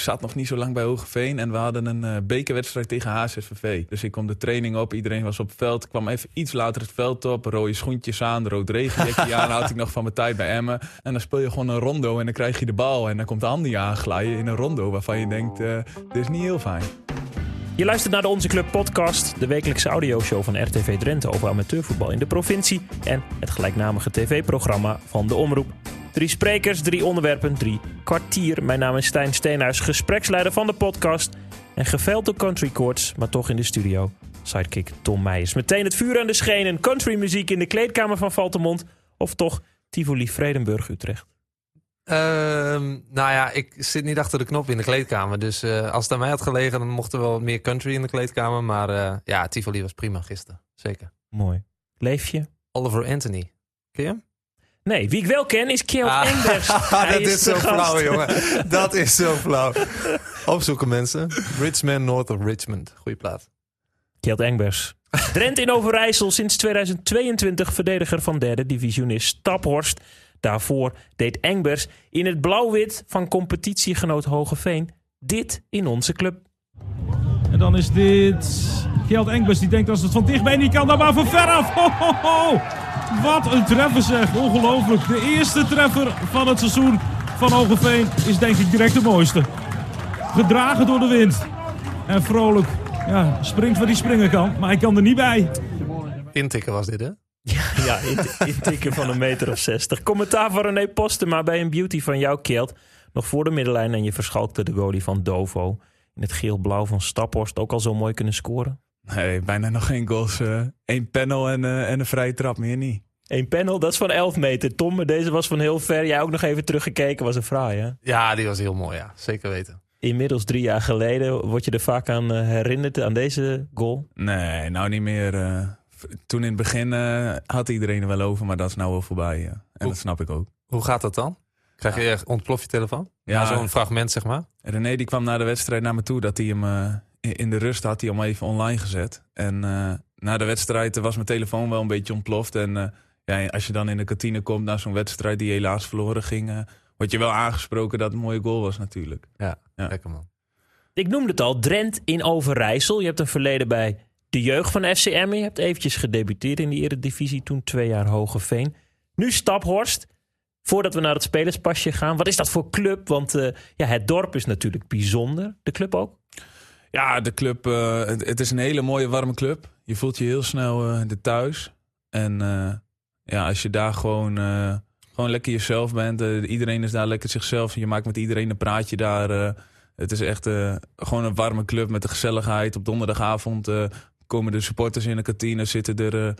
zat nog niet zo lang bij Hogeveen en we hadden een uh, bekerwedstrijd tegen HSVV. Dus ik kom de training op, iedereen was op het veld. Ik kwam even iets later het veld op, rode schoentjes aan, rood regenjekje aan. had ik nog van mijn tijd bij Emmen. En dan speel je gewoon een rondo en dan krijg je de bal. En dan komt Andy aanglijden in een rondo waarvan je denkt, uh, dit is niet heel fijn. Je luistert naar de Onze Club podcast, de wekelijkse audioshow van RTV Drenthe over amateurvoetbal in de provincie en het gelijknamige tv-programma van de Omroep. Drie sprekers, drie onderwerpen, drie kwartier. Mijn naam is Stijn Steenhuis, gespreksleider van de podcast en geveld door country chords, maar toch in de studio. Sidekick Tom Meijers. Meteen het vuur aan de schenen, country muziek in de kleedkamer van Valtemont of toch Tivoli Vredenburg Utrecht. Ehm, nou ja, ik zit niet achter de knop in de kleedkamer. Dus uh, als het aan mij had gelegen, dan mocht er wel wat meer country in de kleedkamer. Maar uh, ja, Tivoli was prima gisteren. Zeker. Mooi. Leef je? Oliver Anthony. Ken je hem? Nee, wie ik wel ken is Kjeld ah, Engbers. dat is, zo flauw, jongen. Dat is zo flauw. Opzoeken mensen. Richmond, North of Richmond. Goeie plaat. Kjeld Engbers. Drent in Overijssel sinds 2022 verdediger van derde divisionist Staphorst. Daarvoor deed Engbers in het blauw-wit van competitiegenoot Hogeveen dit in onze club. En dan is dit Geld Engbers die denkt als het van dichtbij niet kan, dan maar van veraf. Ho, ho, ho. Wat een treffer zeg, ongelooflijk. De eerste treffer van het seizoen van Hogeveen is denk ik direct de mooiste. Gedragen door de wind. En vrolijk ja, springt waar hij springen kan, maar hij kan er niet bij. Intikken was dit hè? Ja, intikken van een meter of zestig. Commentaar van René maar bij een beauty van jouw Keelt. Nog voor de middenlijn en je verschalkte de goalie van Dovo. In het geel-blauw van Staphorst ook al zo mooi kunnen scoren. Nee, bijna nog geen goals. Uh, Eén panel en, uh, en een vrije trap, meer niet. Eén panel, dat is van 11 meter. Tom, deze was van heel ver. Jij ook nog even teruggekeken, was een fraai hè? Ja, die was heel mooi, ja. Zeker weten. Inmiddels drie jaar geleden. Word je er vaak aan uh, herinnerd, aan deze goal? Nee, nou niet meer toen in het begin uh, had iedereen er wel over, maar dat is nou wel voorbij. Ja. En hoe, dat snap ik ook. Hoe gaat dat dan? Krijg je echt ontplof je telefoon? Ja, zo'n fragment zeg maar. René die kwam na de wedstrijd naar me toe dat hij hem uh, in de rust had hij hem even online gezet. En uh, na de wedstrijd was mijn telefoon wel een beetje ontploft. En ja, als je dan in de kantine komt na zo'n wedstrijd die helaas verloren ging, word je wel aangesproken dat het een mooie goal was natuurlijk. Ja, ja. lekker man. Ik noemde het al, Drent in Overijssel. Je hebt een verleden bij de jeugd van FCM. Je hebt eventjes gedebuteerd in die Eredivisie, toen twee jaar Hogeveen. Nu Staphorst. Voordat we naar het spelerspasje gaan, wat is dat voor club? Want uh, ja, het dorp is natuurlijk bijzonder. De club ook? Ja, de club, uh, het, is een hele mooie warme club. Je voelt je heel snel uh, de thuis. En ja, als je daar gewoon, gewoon lekker jezelf bent. iedereen is daar lekker zichzelf. Je maakt met iedereen een praatje daar. het is echt gewoon een warme club met de gezelligheid. Op donderdagavond komen de supporters in de kantine, zitten er,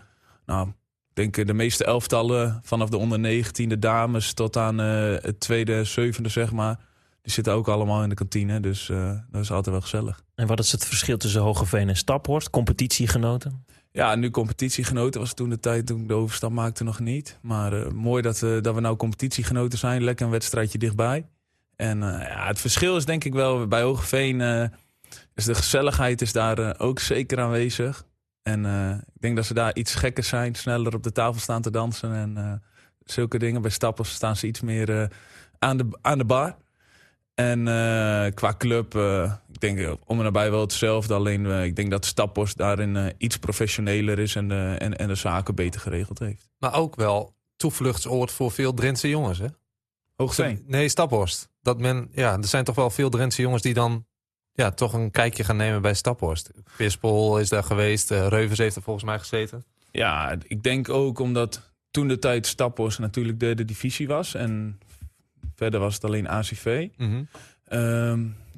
nou, denk de meeste elftallen vanaf de onder 19 de dames tot aan het tweede, zevende, zeg maar. Die zitten ook allemaal in de kantine, dus uh, dat is altijd wel gezellig. En wat is het verschil tussen Hogeveen en Staphorst? Competitiegenoten? Ja, nu competitiegenoten was toen de tijd toen ik de overstap maakte nog niet. Maar mooi dat, uh, dat we nou competitiegenoten zijn. Lekker een wedstrijdje dichtbij. En ja, het verschil is denk ik wel bij Hogeveen dus de gezelligheid is daar ook zeker aanwezig. En ik denk dat ze daar iets gekker zijn, sneller op de tafel staan te dansen en zulke dingen. Bij Stappers staan ze iets meer aan, de, aan de bar. En qua club, ik denk om en nabij wel hetzelfde. Alleen ik denk dat Stappers daarin iets professioneler is en, en, en de zaken beter geregeld heeft. Maar ook wel toevluchtsoord voor veel Drentse jongens, hè? Hoogzeen? Nee, Staphorst. Dat men, ja, er zijn toch wel veel Drentse jongens die dan ja, toch een kijkje gaan nemen bij Staphorst. Vispol is daar geweest, Reuvers heeft er volgens mij gezeten. Ja, ik denk ook omdat toen de tijd Staphorst natuurlijk de, de divisie was. En verder was het alleen ACV. Mm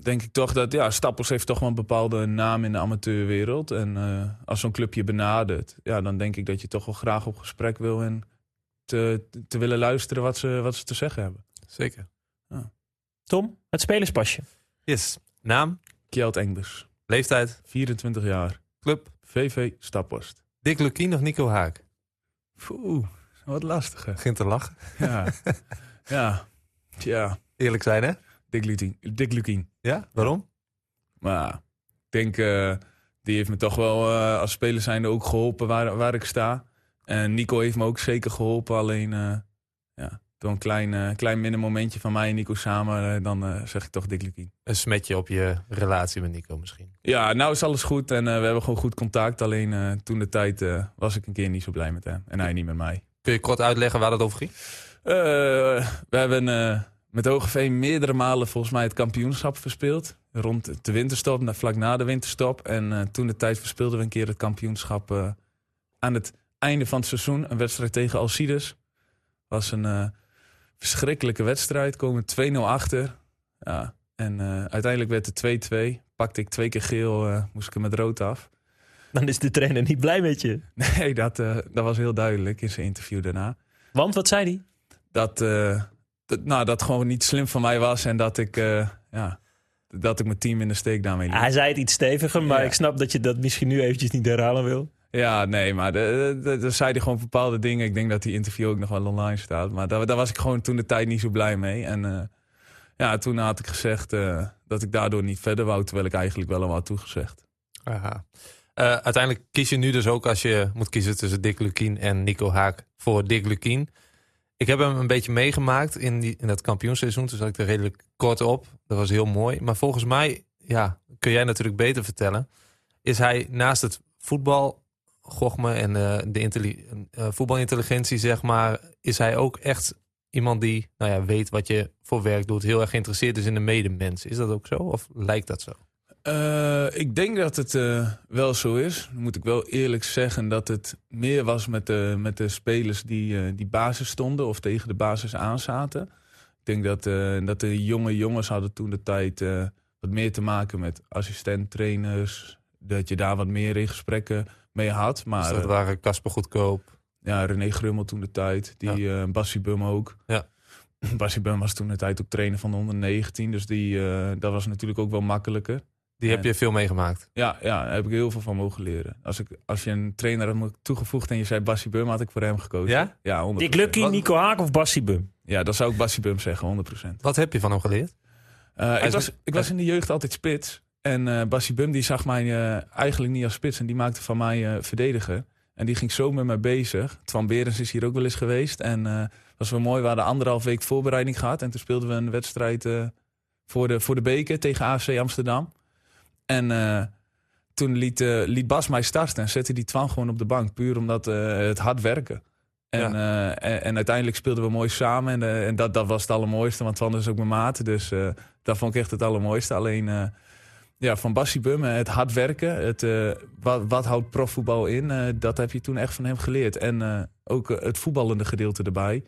denk ik toch dat ja, Stappers heeft toch wel een bepaalde naam in de amateurwereld. En uh, als zo'n clubje benadert, ja, dan denk ik dat je toch wel graag op gesprek wil en te, te willen luisteren wat ze, wat ze te zeggen hebben. Zeker. Ja. Tom, het spelerspasje. Yes. Naam? Kjeld Engbers. Leeftijd? 24 jaar. Club? VV Staphorst. Dick Lukien of Nico Haak? Oeh, wat lastiger. Begint te lachen. Ja. ja. Tja. Eerlijk zijn, hè? Dick Lukien. Dick Lukien. Ja? Waarom? Maar ik denk, uh, die heeft me toch wel uh, als speler zijnde ook geholpen waar, waar ik sta. En Nico heeft me ook zeker geholpen. Alleen, uh, ja, door een klein, eh, klein minder momentje van mij en Nico samen, eh, dan eh, zeg ik toch Dick Lukien. Een smetje op je relatie met Nico misschien. Ja, nou is alles goed en we hebben gewoon goed contact. Alleen toen de tijd was ik een keer niet zo blij met hem en hij niet met mij. Kun je kort uitleggen waar dat over ging? we hebben met Hogeveen meerdere malen volgens mij het kampioenschap verspeeld. Rond de winterstop, vlak na de winterstop. En toen de tijd verspeelden we een keer het kampioenschap aan het einde van het seizoen. Een wedstrijd tegen Alcides. Was een verschrikkelijke wedstrijd. Komen 2-0 achter. Ja, en uiteindelijk werd het 2-2. Pakte ik twee keer geel, moest ik er met rood af. Dan is de trainer niet blij met je. Nee, dat, dat was heel duidelijk in zijn interview daarna. Want, wat zei hij? Dat, dat, nou, dat gewoon niet slim van mij was en dat ik, ja, dat ik mijn team in de steek daarmee liet. Hij zei het iets steviger, maar ja. ik snap dat je dat misschien nu eventjes niet herhalen wil. Ja, nee, maar er zei hij gewoon bepaalde dingen. Ik denk dat die interview ook nog wel online staat. Maar daar, daar was ik gewoon toen de tijd niet zo blij mee. En uh, ja, toen had ik gezegd uh, dat ik daardoor niet verder wou. Terwijl ik eigenlijk wel al had toegezegd. Aha. Uh, uiteindelijk kies je nu dus ook als je moet kiezen tussen Dick Lukien en Nico Haak voor Dick Lukien. Ik heb hem een beetje meegemaakt in, die, in dat kampioenseizoen. Toen zat ik er redelijk kort op. Dat was heel mooi. Maar volgens mij, ja, kun jij natuurlijk beter vertellen. Is hij naast het voetbal Gochme en uh, de uh, voetbalintelligentie, zeg maar, is hij ook echt iemand die nou ja, weet wat je voor werk doet, heel erg geïnteresseerd is in de medemens. Is dat ook zo of lijkt dat zo? Uh, ik denk dat het wel zo is. Dan moet ik wel eerlijk zeggen dat het meer was met de, met de spelers die, die basis stonden of tegen de basis aanzaten. Ik denk dat, dat de jonge jongens hadden toen de tijd wat meer te maken met assistent-trainers. Dat je daar wat meer in gesprekken mee had. Maar, dus dat waren Casper Goedkoop. Ja, René Grummel toen de tijd. Die ja. Bassie Bum ook. Ja. Bassie Bum was toen de tijd ook trainer van de onder 19. Dus die, dat was natuurlijk ook wel makkelijker. Die heb je veel meegemaakt? Ja, ja, daar heb ik heel veel van mogen leren. Als, ik, als je een trainer had toegevoegd en je zei Bassie Bum, had ik voor hem gekozen. Ja? Ja, 100%. Dick Lucky, Nico Haak of Bassie Bum? Ja, dat zou ik Bassie Bum zeggen, 100%. Wat heb je van hem geleerd? Uh, ik, was, ik was in de jeugd altijd spits. En uh, Bassie Bum die zag mij uh, eigenlijk niet als spits. En die maakte van mij uh, verdedigen. En die ging zo met mij bezig. Twan Berens is hier ook wel eens geweest. En was wel mooi. We hadden anderhalf week voorbereiding gehad. En toen speelden we een wedstrijd voor, de, voor de beker tegen AFC Amsterdam. En toen liet, liet Bas mij starten. En zette die Twan gewoon op de bank. Puur omdat het hard werken. En, ja. en, en, uiteindelijk speelden we mooi samen. En, en dat, dat was het allermooiste. Want Twan is ook mijn maat. Dus dat vond ik echt het allermooiste. Alleen ja, van Bassie Bum, het hard werken. Het, wat, wat, houdt profvoetbal in? Dat heb je toen echt van hem geleerd. En ook het voetballende gedeelte erbij.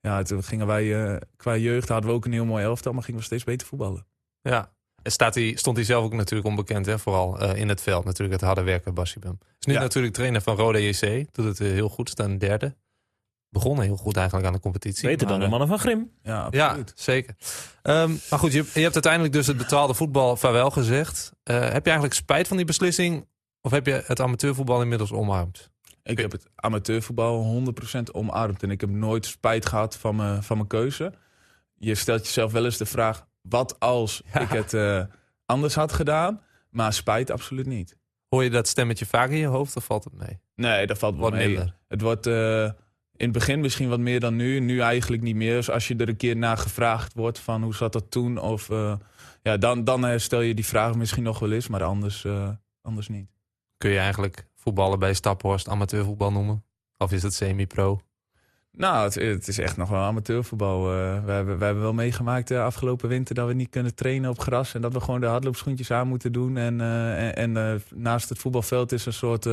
Ja, toen gingen wij qua jeugd hadden we ook een heel mooi elftal, maar gingen we steeds beter voetballen. Ja, staat hij, stond hij zelf ook natuurlijk onbekend, hè? vooral in het veld. Natuurlijk het harde werken, Bassie Bum. Is nu ja. natuurlijk trainer van Rode JC. Doet het heel goed, staan derde begonnen heel goed eigenlijk aan de competitie. Beter dan de mannen van Grim. Ja, absoluut. Ja, zeker. Um, maar goed, je, je, hebt uiteindelijk dus het betaalde voetbal vaarwel gezegd. Uh, heb je eigenlijk spijt van die beslissing? Of heb je het amateurvoetbal inmiddels omarmd? Ik heb het amateurvoetbal 100% omarmd. En ik heb nooit spijt gehad van mijn, van mijn keuze. Je stelt jezelf wel eens de vraag... wat als ja. ik het uh, anders had gedaan? Maar spijt absoluut niet. Hoor je dat stemmetje vaak in je hoofd of valt het mee? Nee, dat valt wel mee. minder. Het wordt... Uh, in het begin misschien wat meer dan nu. Nu eigenlijk niet meer. Dus als je er een keer naar gevraagd wordt van hoe zat dat toen? Of uh, ja, dan, dan stel je die vraag misschien nog wel eens, maar anders, anders niet. Kun je eigenlijk voetballen bij Staphorst amateurvoetbal noemen? Of is het semi-pro? Nou, het, het, is echt nog wel amateurvoetbal. Uh, we, hebben, we hebben wel meegemaakt de afgelopen winter dat we niet kunnen trainen op gras. En dat we gewoon de hardloopschoentjes aan moeten doen. En, uh, en, en naast het voetbalveld is een soort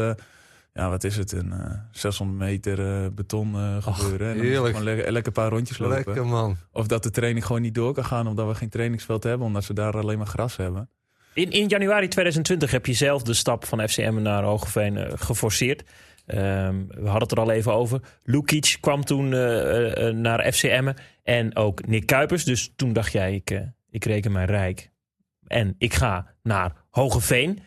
ja, wat is het? Een uh, 600 meter uh, beton uh, gebeuren. Och, en dan gewoon lekker een paar rondjes lopen. Lekker man. Of dat de training gewoon niet door kan gaan omdat we geen trainingsveld hebben. Omdat ze daar alleen maar gras hebben. In, in januari 2020 heb je zelf de stap van FCM naar Hogeveen uh, geforceerd. Um, we hadden het er al even over. Lukic kwam toen uh, uh, naar FCM en ook Nick Kuipers. Dus toen dacht jij, ik, ik reken mij rijk. En ik ga naar Hogeveen.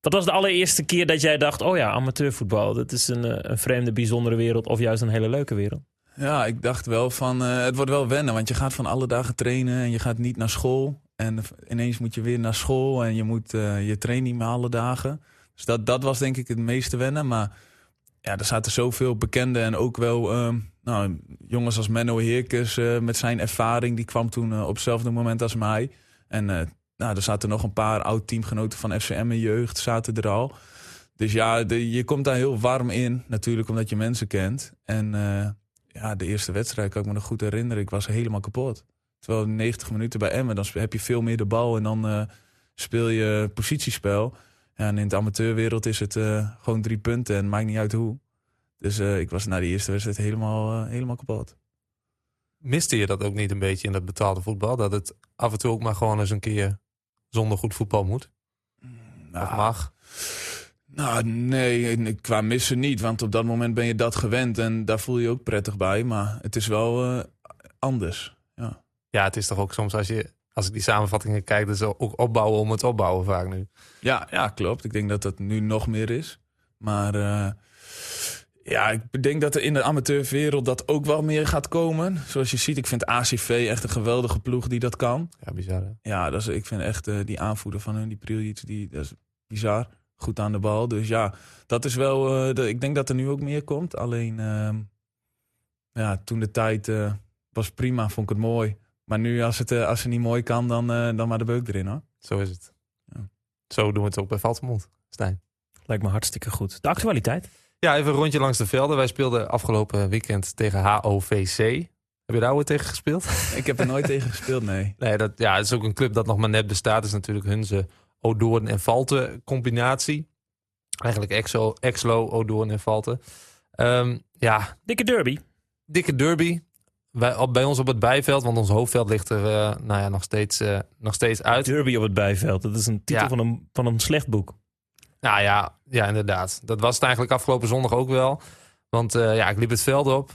Dat was de allereerste keer dat jij dacht: oh ja, amateurvoetbal, dat is een, een vreemde, bijzondere wereld of juist een hele leuke wereld. Ja, ik dacht wel van het wordt wel wennen, want je gaat van alle dagen trainen en je gaat niet naar school. En ineens moet je weer naar school en je, moet, je traint niet meer alle dagen. Dus dat, dat was denk ik het meeste wennen. Maar ja, er zaten zoveel bekende en ook wel ehm, nou, jongens als Menno Heerkes eh, met zijn ervaring. Die kwam toen op hetzelfde moment als mij. En nou, er zaten nog een paar oud-teamgenoten van FCM en jeugd zaten er al. Dus ja, je komt daar heel warm in. Natuurlijk omdat je mensen kent. En ja, de eerste wedstrijd kan ik me nog goed herinneren. Ik was helemaal kapot. Terwijl 90 minuten bij Emmen, dan heb je veel meer de bal en dan speel je positiespel. En in de amateurwereld is het uh, gewoon drie punten en maakt niet uit hoe. Dus uh, ik was na die eerste wedstrijd helemaal, helemaal kapot. Miste je dat ook niet een beetje in dat betaalde voetbal? Dat het af en toe ook maar gewoon eens een keer zonder goed voetbal moet? Nou, of mag? Nou, nee, qua missen niet. Want op dat moment ben je dat gewend en daar voel je je ook prettig bij. Maar het is wel anders. Ja. ja, het is toch ook soms als je als ik die samenvattingen kijk, dat is ook opbouwen om het opbouwen vaak nu. Ja, ja, klopt. Ik denk dat dat nu nog meer is. Maar uh, ja, ik denk dat er in de amateurwereld dat ook wel meer gaat komen. Zoals je ziet, ik vind ACV echt een geweldige ploeg die dat kan. Ja, bizar. Hè? Ja, dat is, ik vind echt uh, die aanvoerder van hun, die Priljic, die dat is bizar. Goed aan de bal. Dus ja, dat is wel. Uh, de, ik denk dat er nu ook meer komt. Alleen, ja, toen de tijd was prima, vond ik het mooi. Maar nu, als het, uh, als het niet mooi kan, dan, uh, dan maar de beuk erin hoor. Zo is het. Ja. Zo doen we het ook bij Valtemond, Stijn. Lijkt me hartstikke goed. De actualiteit? Ja, even een rondje langs de velden. Wij speelden afgelopen weekend tegen HOVC. Heb je daar ooit tegen gespeeld? Ik heb er nooit tegen gespeeld, nee. Nee, dat, ja, het is ook een club dat nog maar net bestaat. Het is natuurlijk hun Odoorn en Valte combinatie. Eigenlijk Exo, Exlo, Odoorn en Valte. Um, ja. Dikke derby. Dikke derby bij, bij ons op het bijveld, want ons hoofdveld ligt er uh, nou ja, nog, steeds, uh, nog steeds uit. Derby op het bijveld, dat is een titel ja. van, een, van een slecht boek. Nou ja, ja, inderdaad. Dat was het eigenlijk afgelopen zondag ook wel. Want uh, ja, ik liep het veld op.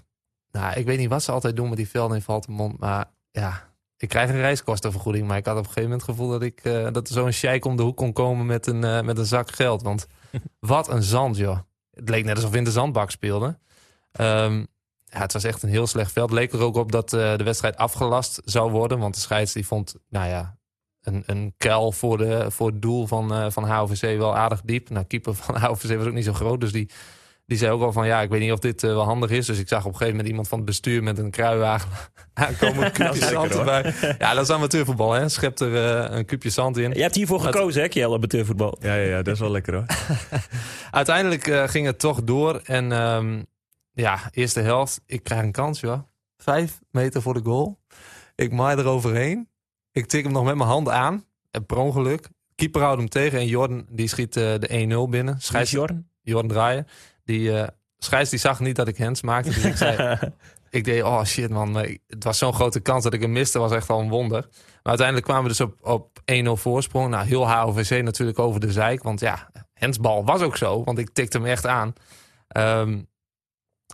Nou, ik weet niet wat ze altijd doen met die velden in Valtemont. Maar ja, ik krijg een reiskostenvergoeding. Maar ik had op een gegeven moment het gevoel dat, ik, dat er zo'n sheik om de hoek kon komen met een, met een zak geld. Want wat een zand, joh. Het leek net alsof we in de zandbak speelden. Um, ja, het was echt een heel slecht veld. Leek er ook op dat uh, de wedstrijd afgelast zou worden. Want de scheids die vond, nou ja, een, een kuil voor, de, voor het doel van, uh, van HOVC wel aardig diep. Nou, keeper van HOVC was ook niet zo groot. Dus die, die zei ook al van, ja, ik weet niet of dit uh, wel handig is. Dus ik zag op een gegeven moment iemand van het bestuur met een kruiwagen aankomen. Een zand erbij. Ja, dat is amateurvoetbal, hè. Schept er een kuubje zand in. Je hebt hiervoor gekozen, hè, Kjell, amateurvoetbal. Ja, ja, ja, dat is wel lekker, hoor. Uiteindelijk ging het toch door. En... Um, ja, eerste helft. Ik krijg een kans, joh. Vijf meter voor de goal. Ik maai er overheen. Ik tik hem nog met mijn hand aan. En per ongeluk. Keeper houdt hem tegen. En Jordan die schiet uh, de 1-0 binnen. Scheids Jordan? Jordan draaien. Die uh, scheids die zag niet dat ik hands maakte. Dus ik zei... ik deed, oh shit man. Het was zo'n grote kans dat ik hem miste. was echt al een wonder. Maar uiteindelijk kwamen we dus op, op 1-0 voorsprong. Nou, heel HOVC natuurlijk over de zijk. Want ja, handsbal was ook zo. Want ik tikte hem echt aan. Um,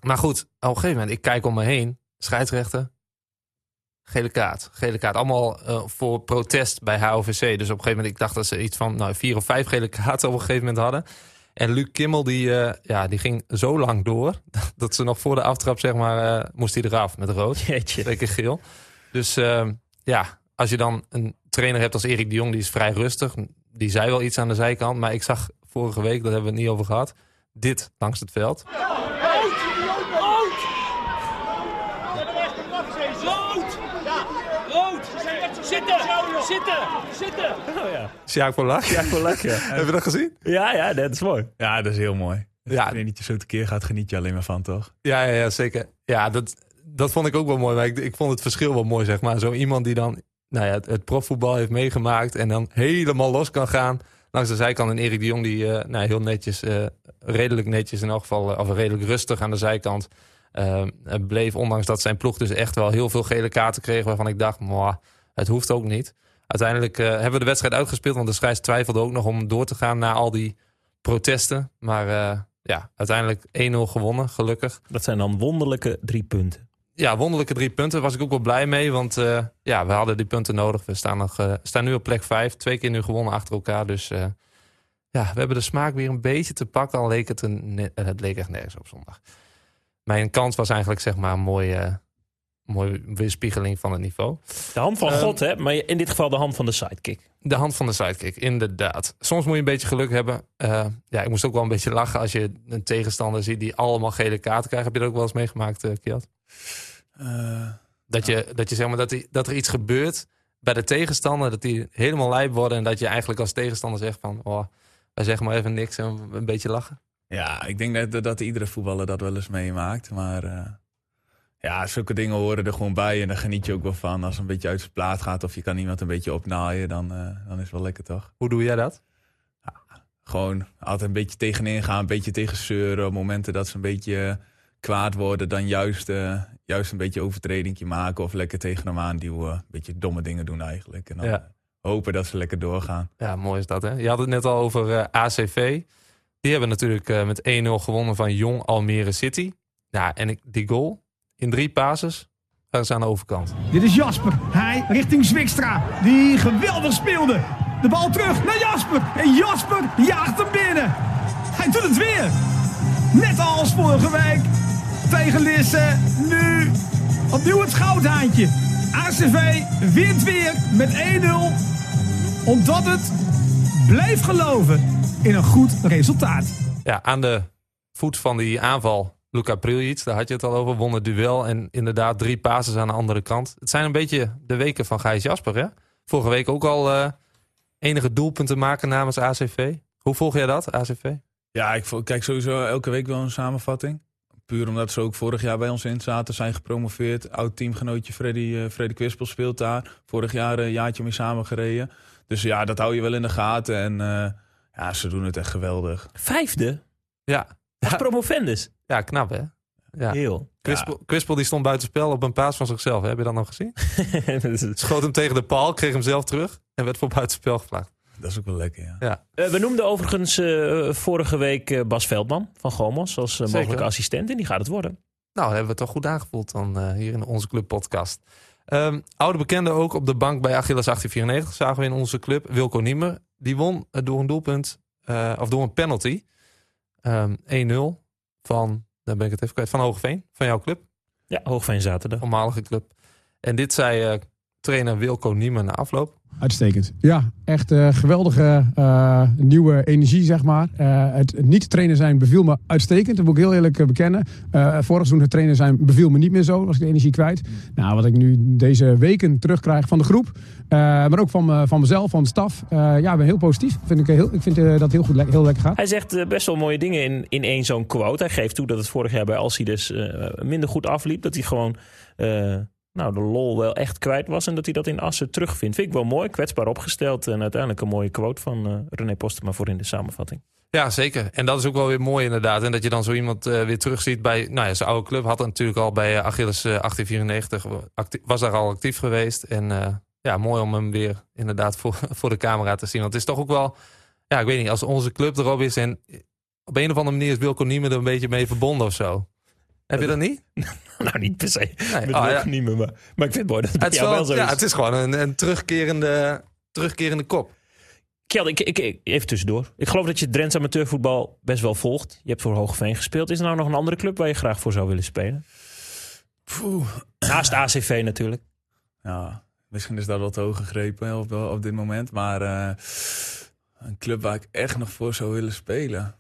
maar goed, op een gegeven moment, ik kijk om me heen. Scheidsrechter, gele kaart. Gele kaart. Allemaal uh, voor protest bij HOVC. Dus op een gegeven moment, ik dacht dat ze iets van nou, vier of vijf gele kaarten op een gegeven moment hadden. En Luc Kimmel, die, uh, ja, die ging zo lang door. Dat ze nog voor de aftrap, zeg maar, uh, moest hij eraf met rood. Jeetje. Lekker geel. Dus ehm, ja, als je dan een trainer hebt als Erik de Jong, die is vrij rustig. Die zei wel iets aan de zijkant. Maar ik zag vorige week, dat hebben we het niet over gehad, dit langs het veld. Zitten! Zitten! Zitten! Oh ja. Sjaak voor Lach. Sjaak voor Lach, ja. Heb je dat gezien? Ja, ja, dat is mooi. Ja, dat is heel mooi. Ja. Als je niet zo tekeer gaat, geniet je alleen maar van, toch? Ja, ja, ja zeker. Ja, dat, dat vond ik ook wel mooi. Maar ik, ik vond het verschil wel mooi, zeg maar. Zo iemand die dan nou ja, het, het profvoetbal heeft meegemaakt... en dan helemaal los kan gaan langs de zijkant. En Erik de Jong die uh, nou, heel netjes, uh, redelijk netjes in elk geval... Uh, of redelijk rustig aan de zijkant... bleef, ondanks dat zijn ploeg dus echt wel heel veel gele kaarten kreeg... waarvan ik dacht, het hoeft ook niet. Uiteindelijk uh, hebben we de wedstrijd uitgespeeld. Want de scheids twijfelde ook nog om door te gaan na al die protesten. Maar uh, ja, uiteindelijk 1-0 gewonnen, gelukkig. Dat zijn dan wonderlijke drie punten. Ja, wonderlijke drie punten. Daar was ik ook wel blij mee. Want uh, ja, we hadden die punten nodig. We staan, nog, staan nu op plek 5. Twee keer nu gewonnen achter elkaar. Dus ja, we hebben de smaak weer een beetje te pakken. Al leek het, een, het leek echt nergens op zondag. Mijn kans was eigenlijk zeg maar een mooie mooie weerspiegeling van het niveau. De hand van Ehm, God, hè? Maar in dit geval de hand van de sidekick. De hand van de sidekick, inderdaad. Soms moet je een beetje geluk hebben. Eh, ja, ik moest ook wel een beetje lachen als je een tegenstander ziet die allemaal gele kaarten krijgt. Heb je dat ook wel eens meegemaakt, uh, Kjeld? Eh, Dat, je, dat je zeg maar dat, die, dat er iets gebeurt bij de tegenstander, dat die helemaal lijp worden en dat je eigenlijk als tegenstander zegt van, oh, wij zeggen maar even niks en een beetje lachen. ja, ik denk dat, dat iedere voetballer dat wel eens meemaakt. Maar eh, ja, zulke dingen horen er gewoon bij. En daar geniet je ook wel van. Als het een beetje uit zijn plaat gaat of je kan iemand een beetje opnaaien, dan, eh, dan is het wel lekker toch? Hoe doe jij dat? Gewoon altijd een beetje tegenin gaan, een beetje tegen zeuren. Op momenten dat ze een beetje kwaad worden, dan juist, eh, juist een beetje overtredingje maken. Of lekker tegen hem aanduwen. Een beetje domme dingen doen eigenlijk. En dan Ja. hopen dat ze lekker doorgaan. Ja, mooi is dat hè. Je had het net al over eh, ACV. Die hebben natuurlijk met 1-0 gewonnen van Jong Almere City. Ja, en ik, die goal in drie passes, daar is aan de overkant. Dit is Jasper. Hij richting Zwikstra. Die geweldig speelde. De bal terug naar Jasper. En Jasper jaagt hem binnen. Hij doet het weer. Net als vorige week tegen Lisse. Nu opnieuw het goudhaantje. ACV wint weer met 1-0. Omdat het blijft geloven in een goed resultaat. Ja, aan de voet van die aanval, Luca Priljic, daar had je het al over, won het duel. En inderdaad drie passes aan de andere kant. Het zijn een beetje de weken van Gijs Jasper, hè? Vorige week ook al eh, enige doelpunten maken namens ACV. Hoe volg jij dat, ACV? Ja, ik kijk sowieso elke week wel een samenvatting. Puur omdat ze ook vorig jaar bij ons in zaten, zijn gepromoveerd. Oud teamgenootje Freddy, eh Freddy Kwispel speelt daar. Vorig jaar een jaartje mee samengereden. Dus ja, dat hou je wel in de gaten. En eh, ja, ze doen het echt geweldig. Vijfde? Ja, Als ja, promovendus. Ja knap hè? Ja. Heel. Kwispel, Kwispel die stond buitenspel op een paas van zichzelf. hè? Heb je dat nog gezien? Schoot hem tegen de paal, kreeg hem zelf terug en werd voor buitenspel gevlaagd. Dat is ook wel lekker, ja. Ja. Eh, we noemden overigens eh, vorige week eh, Bas Veldman van Gomos als Zeker. mogelijke assistent. En die gaat het worden. Nou, hebben we het toch goed aangevoeld dan eh, hier in onze club podcast. Ehm, oude bekende ook op de bank bij Achilles 1894 zagen we in onze club. Wilco Niemer, die won door een doelpunt, eh, of door een penalty. Ehm 1-0 van, daar ben ik het even kwijt, van Hogeveen, van jouw club, Ja, Hoogveen zaterdag. voormalige club. En dit zei eh, trainer Wilco Niemer na afloop. Uitstekend. Ja, echt eh, geweldige eh, nieuwe energie, zeg maar. Eh, het, niet trainen zijn beviel me uitstekend. Dat moet ik heel eerlijk bekennen. Eh vorig seizoen het trainen zijn beviel me niet meer zo. Was ik de energie kwijt. Nou, wat ik nu deze weken terugkrijg van de groep. eh, maar ook van, van mezelf, van de staf. eh, ja, ik ben heel positief. Vind ik, heel, ik vind dat het heel, goed, le- heel lekker gaat. Hij zegt best wel mooie dingen in, in één zo'n quote. Hij geeft toe dat het vorig jaar bij Alcides eh minder goed afliep. Dat hij gewoon eh, nou, de lol wel echt kwijt was. En dat hij dat in Assen terugvindt. Vind ik wel mooi, kwetsbaar opgesteld. En uiteindelijk een mooie quote van eh, René Postema voor in de samenvatting. Ja, zeker. En dat is ook wel weer mooi inderdaad. En dat je dan zo iemand eh, weer terugziet bij... Nou ja, zijn oude club had natuurlijk al bij eh, Achilles eh, 1894... acti- was daar al actief geweest. En ja, mooi om hem weer inderdaad voor, voor de camera te zien. Want het is toch ook wel... Ja, ik weet niet, als onze club erop is... en op een of andere manier is Wilco Niemen er een beetje mee verbonden of zo. Heb je dat niet? nou, niet per se. Nee. Met Oh, Wilco ja. Niemen, maar, maar ik vind het mooi dat het is, wel, wel zo ja, is. het is gewoon een, een terugkerende, terugkerende kop. Kjeld, ik, ik, ik- even tussendoor. Ik geloof dat je Drents amateurvoetbal best wel volgt. Je hebt voor Hoogveen gespeeld. Is er nou nog een andere club waar je graag voor zou willen spelen? Poeh. Naast ACV natuurlijk. Ja, misschien is dat wat te hoog gegrepen op, op dit moment. Maar eh, een club waar ik echt nog voor zou willen spelen.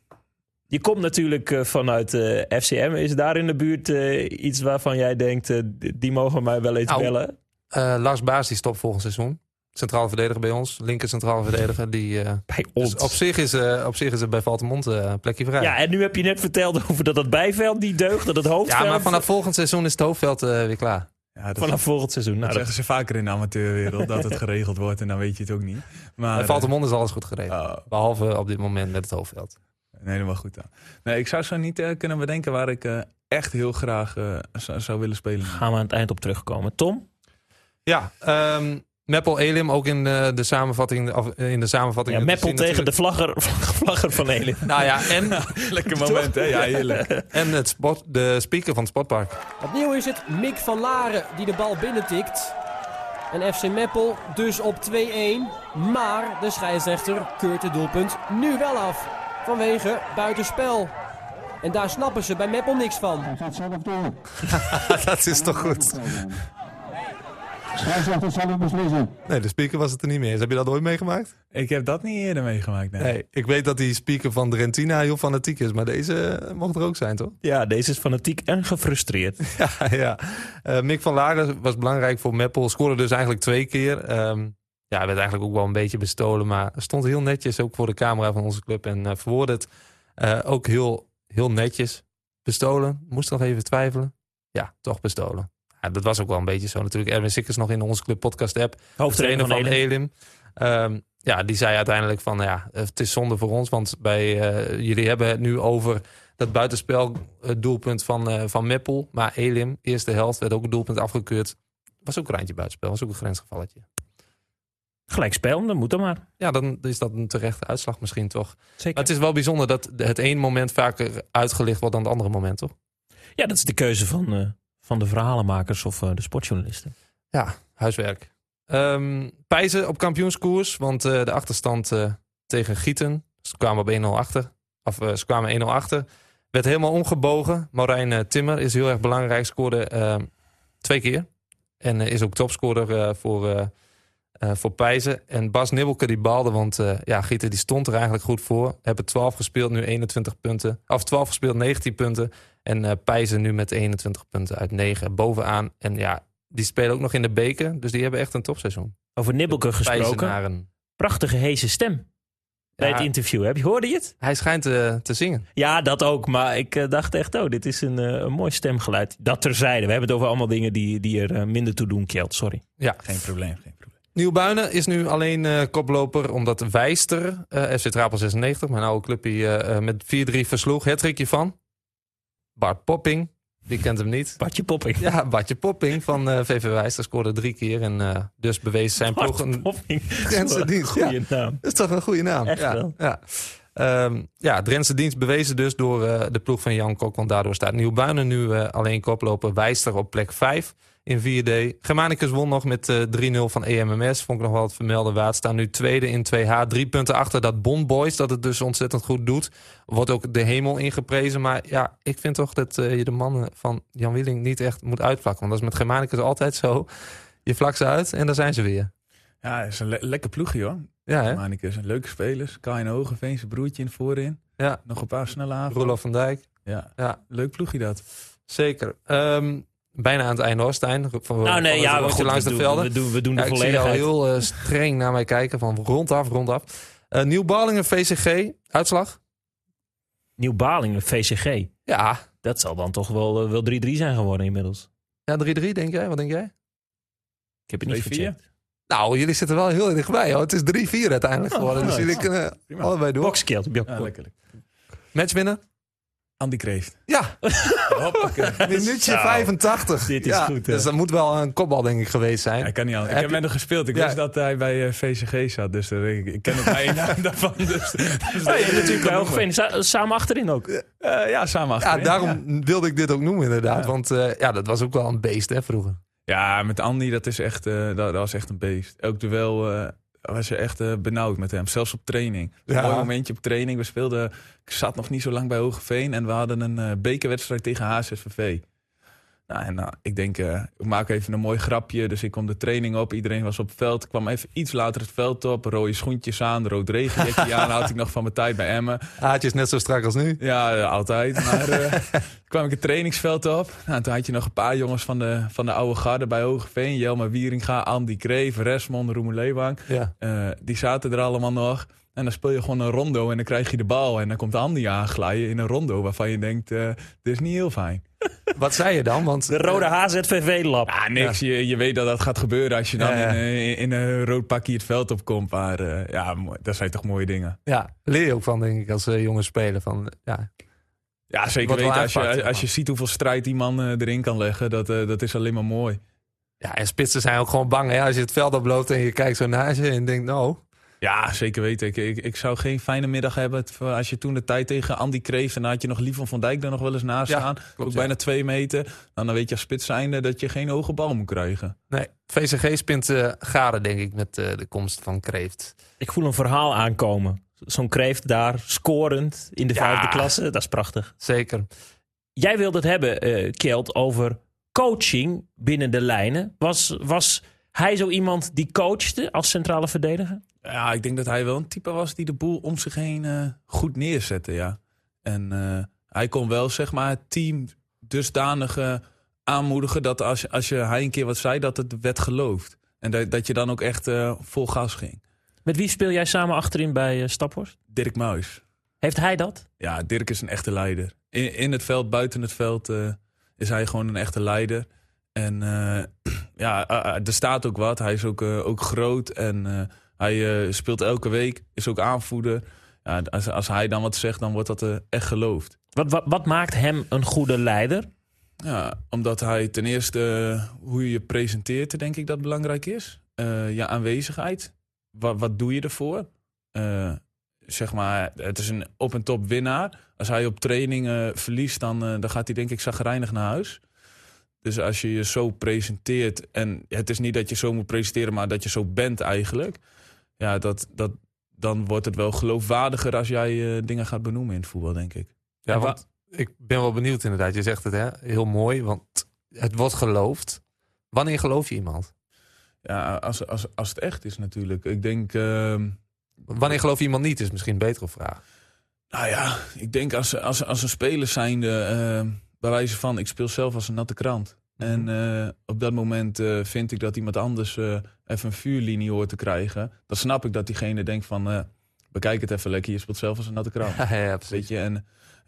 Je komt natuurlijk eh, vanuit eh, FCM. Is daar in de buurt eh, iets waarvan jij denkt, eh, die mogen mij wel eens Nou, bellen? Eh, Lars Baas die stopt volgend seizoen. Centraal verdediger bij ons. Linker centraal verdediger. Die, eh, Bij dus op, zich is, eh, op zich is er bij Valtemont eh, een plekje vrij. Ja, en nu heb je net verteld over dat het bijveld niet deugt, dat het hoofdveld... Ja, maar vanaf volgend seizoen is het hoofdveld weer klaar. Ja, dat, vanaf volgend seizoen. dat Nou, dat, zeggen ze vaker in de amateurwereld, dat het geregeld wordt. En dan weet je het ook niet. Maar, Bij Valtemont is alles goed geregeld. oh, Behalve op dit moment met het hoofdveld. Nee, helemaal goed dan. Nee, ik zou zo niet eh, kunnen bedenken waar ik eh, echt heel graag eh, zou, zou willen spelen. gaan we aan het eind op terugkomen. Tom? Ja, ehm Meppel Elim ook in, eh, de samenvatting, of, in de samenvatting. Ja, Meppel tegen de vlagger, vlagger van Elin. Nou ja, en, Lekker moment, hè? Ja, heerlijk. en het sport, de speaker van het sportpark. Opnieuw is het Mick van Laren die de bal binnentikt. En FC Meppel dus op 2-1. Maar de scheidsrechter keurt het doelpunt nu wel af. Vanwege buitenspel. En daar snappen ze bij Meppel niks van. Hij gaat zelf door. dat is toch goed? Scheidsrechter zal het beslissen. Nee, de speaker was het er niet meer eens. Heb je dat ooit meegemaakt? Ik heb dat niet eerder meegemaakt. Nee. Nee, ik weet dat die speaker van Drentina heel fanatiek is, maar deze eh, mocht er ook zijn, toch? Ja, deze is fanatiek en gefrustreerd. Ja, ja. Eh, Mick van Laarden was belangrijk voor Meppel. Scoorde dus eigenlijk twee keer. Ehm, ja, werd eigenlijk ook wel een beetje bestolen, maar stond heel netjes ook voor de camera van onze club en uh, verwoordde het eh, ook heel, heel netjes. Bestolen, moest nog even twijfelen. Ja, toch bestolen. Ja, dat was ook wel een beetje zo natuurlijk. Erwin Sikkers nog in onze club podcast app. Hoofdtrainer van, van Elim. Ehm, ja, die zei uiteindelijk van, ja, het is zonde voor ons. Want bij, eh, jullie hebben het nu over dat buitenspel eh, doelpunt van, eh, van Meppel. Maar Elim, eerste helft, werd ook een doelpunt afgekeurd. Was ook een randje buitenspel, was ook een grensgevalletje. Gelijk spel, dan moet dat maar. Ja, dan is dat een terechte uitslag misschien toch. Zeker. Maar het is wel bijzonder dat het ene moment vaker uitgelicht wordt dan het andere moment, toch? Ja, dat is de keuze van, eh, van de verhalenmakers of eh, de sportjournalisten. Ja, huiswerk. Ehm Pijzen op kampioenskoers, want eh, de achterstand tegen Gieten, ze kwamen op 1-0 achter, of ze kwamen 1-0 achter, werd helemaal omgebogen. Maurijn eh, Timmer is heel erg belangrijk, scoorde ehm, twee keer. En is ook topscorer voor, voor Pijzen. En Bas Nibbelke die balde, want eh, ja, Gieten die stond er eigenlijk goed voor. Hebben 12 gespeeld, nu 21 punten. Of 12 gespeeld, 19 punten. En eh Pijzen nu met 21 punten uit 9 bovenaan. En ja, die spelen ook nog in de beker. Dus die hebben echt een topseizoen. Over Nibbelke gesproken. Pijzenaren. Prachtige heese stem bij Ja. het interview. Heb je, hoorde je het? Hij schijnt eh, te zingen. Ja, dat ook. Maar ik eh, dacht echt, oh, dit is een, eh, een mooi stemgeluid. Dat terzijde. We hebben het over allemaal dingen die, die er eh, minder toe doen, Kjeld. Sorry. Ja. Geen probleem, geen probleem. Nieuwbuinen is nu alleen eh, koploper omdat Wijster, eh, FC Trapel 96, mijn oude clubje, eh, met 4-3 versloeg. Het van Bart Popping. Wie kent hem niet? Bartje Popping. Ja, Bartje Popping van VV Wijster scoorde drie keer. En dus bewees zijn ploeg een. Drentse dienst. Goeie Ja, naam. dat is toch een goede naam. Echt ja, wel. Ja. Ehm, ja, Drentse dienst bewezen dus door de ploeg van Jan Kok. Want daardoor staat Nieuwbuinen nu alleen koploper. Wijster op plek 5 in 4D. Germanicus won nog met eh 3-0 van EMMS. Vond ik nog wel het vermelden waard. Staan nu tweede in 2H. Drie punten achter dat Bond Boys. Dat het dus ontzettend goed doet. Wordt ook de hemel ingeprezen. Maar ja, ik vind toch dat eh, je de mannen van Jan Wieling niet echt moet uitvlakken. Want dat is met Germanicus altijd zo. Je vlakt ze uit en daar zijn ze weer. Ja, het is een le- lekker ploegje hoor. Ja, hè? Manicus, leuke spelers. Kain Hogeveen, zijn broertje in voorin. Ja. Nog een paar snelle aanvallen. Roelof van Dijk. Ja, Ja. leuk ploegje dat. Zeker. Ehm, bijna aan het einde hoor, Stijn. Van, Nou nee, ja, rondje goed, langs we de doen, velden. we doen, we doen Ja, de ik zie volledigheid. heel eh, streng naar mij kijken van rondaf, rondaf. Eh Nieuw Balingen, VCG, uitslag? Nieuw Balingen, VCG. Ja, Dat zal dan toch wel, eh, wel 3-3 zijn geworden inmiddels. ja 3-3 denk jij? Wat denk jij? Ik heb het niet 2-4? gecheckt. Nou, jullie zitten wel heel dichtbij. Hoor. Het is 3-4 uiteindelijk Oh, geworden. dus nice. jullie kunnen allebei door. Boxkeld. op Ja, lekker. Match winnen? Andy Kreeft. Ja, Hoppakee. minuutje Zo. 85. Dit is ja, goed, hè? Dus dat moet wel een kopbal denk ik geweest zijn. Hij kan niet anders. Ik Heb met hem gespeeld. Ik Ja. wist dat hij bij eh, VCG zat. Dus eh, ik, ik ken het bij naam daarvan. Dus, dus Ja, je natuurlijk sa- samen achterin ook. Eh, ja, samen Ja, achterin. daarom wilde ik dit ook noemen inderdaad. Ja. Want eh, ja, dat was ook wel een beest hè, vroeger. Ja, met Andy, dat, is echt, eh, dat, dat was echt een beest. Ook duel eh, was je echt eh, benauwd met hem. Zelfs op training. Ja. Een mooi momentje op training. We speelden, ik zat nog niet zo lang bij Hogeveen. En we hadden een eh, bekerwedstrijd tegen HSVV. En nou, ik denk, eh, ik maak even een mooi grapje. Dus ik kom de training op. Iedereen was op het veld. Ik kwam even iets later het veld op. Rode schoentjes aan, rood regenjekje aan. Had ik nog van mijn tijd bij Emmen. Haatjes net zo strak als nu. Ja, eh, altijd. Maar eh, kwam ik het trainingsveld op. Nou, toen had je nog een paar jongens van de, van de oude garde bij Hogeveen. Jelma Wieringa, Andy Kreef, Resmond, Roemer Leeuwang. Ja. Eh, die zaten er allemaal nog. En dan speel je gewoon een rondo en dan krijg je de bal. En dan komt Andy aanglijden in een rondo waarvan je denkt, eh, dit is niet heel fijn. Wat zei je dan? Want De rode HZVV-lab. Ja, niks. Je, je weet dat dat gaat gebeuren als je dan Ja, ja. In, eh, in een rood pakje het veld opkomt. Maar eh, ja, dat zijn toch mooie dingen. Ja, leer je ook van, denk ik, als eh, jonge speler. Van, ja, Ja, zeker weten. Als je, als je ziet hoeveel strijd die man eh, erin kan leggen, dat, eh, dat is alleen maar mooi. ja, en spitsen zijn ook gewoon bang. Hè? Als je het veld oploopt en je kijkt zo naar ze en denkt, nou... Ja, zeker weten. Ik, ik, ik zou geen fijne middag hebben als je toen de tijd tegen Andy kreeg. En dan had je nog Lievon van Dijk er nog wel eens naast Ja, staan. klopt, ook ja. bijna twee meter. Dan, dan weet je als spits zijnde dat je geen hoge bal moet krijgen. Nee, VCG spint eh garen, denk ik, met eh, de komst van Kreeft. Ik voel een verhaal aankomen. zo'n kreeft daar, scorend in de Ja. vijfde klasse. Dat is prachtig. Zeker. Jij wilde het hebben, eh Kjeld, over coaching binnen de lijnen. Was, was hij zo iemand die coachte als centrale verdediger? Ja, ik denk dat hij wel een type was die de boel om zich heen eh, goed neerzette, ja. En eh, hij kon wel, zeg maar, het team dusdanig eh, aanmoedigen... dat als, als je, hij een keer wat zei, dat het werd geloofd. En dat, dat je dan ook echt vol gas ging. Met wie speel jij samen achterin bij Staphorst? Dirk Muis. Heeft hij dat? Ja, Dirk is een echte leider. In, in het veld, buiten het veld is hij gewoon een echte leider. En ja, er staat ook wat. Hij is ook, ook groot en hij eh, speelt elke week, is ook aanvoerder. Ja, als, als hij dan wat zegt, dan wordt dat eh, echt geloofd. Wat, wat, wat maakt hem een goede leider? Ja, omdat hij ten eerste eh, hoe je je presenteert, denk ik dat belangrijk is. Je aanwezigheid. Wat, wat doe je ervoor? Zeg maar, het is een op en top winnaar. Als hij op training verliest, dan, dan gaat hij denk ik zagrijnig naar huis. Dus als je je zo presenteert, en het is niet dat je zo moet presenteren, maar dat je zo bent eigenlijk. Ja, dat, dat, dan wordt het wel geloofwaardiger als jij eh, dingen gaat benoemen in het voetbal, denk ik. Ja, want ik ben wel benieuwd inderdaad. Je zegt het hè, heel mooi, want het wordt geloofd. Wanneer geloof je iemand? Ja, als, als, als het echt is natuurlijk. Ik denk, ehm, Wanneer geloof je iemand niet, is misschien een betere vraag. nou ja, ik denk als, als, als een speler zijnde, ehm bij wijze van, ik speel zelf als een natte krant. En eh, op dat moment eh, vind ik dat iemand anders eh, even een vuurlinie hoort te krijgen. Dan snap ik dat diegene denkt van, bekijk het even lekker, je speelt zelf als een natte krant. Ja, ja, precies. Weet je,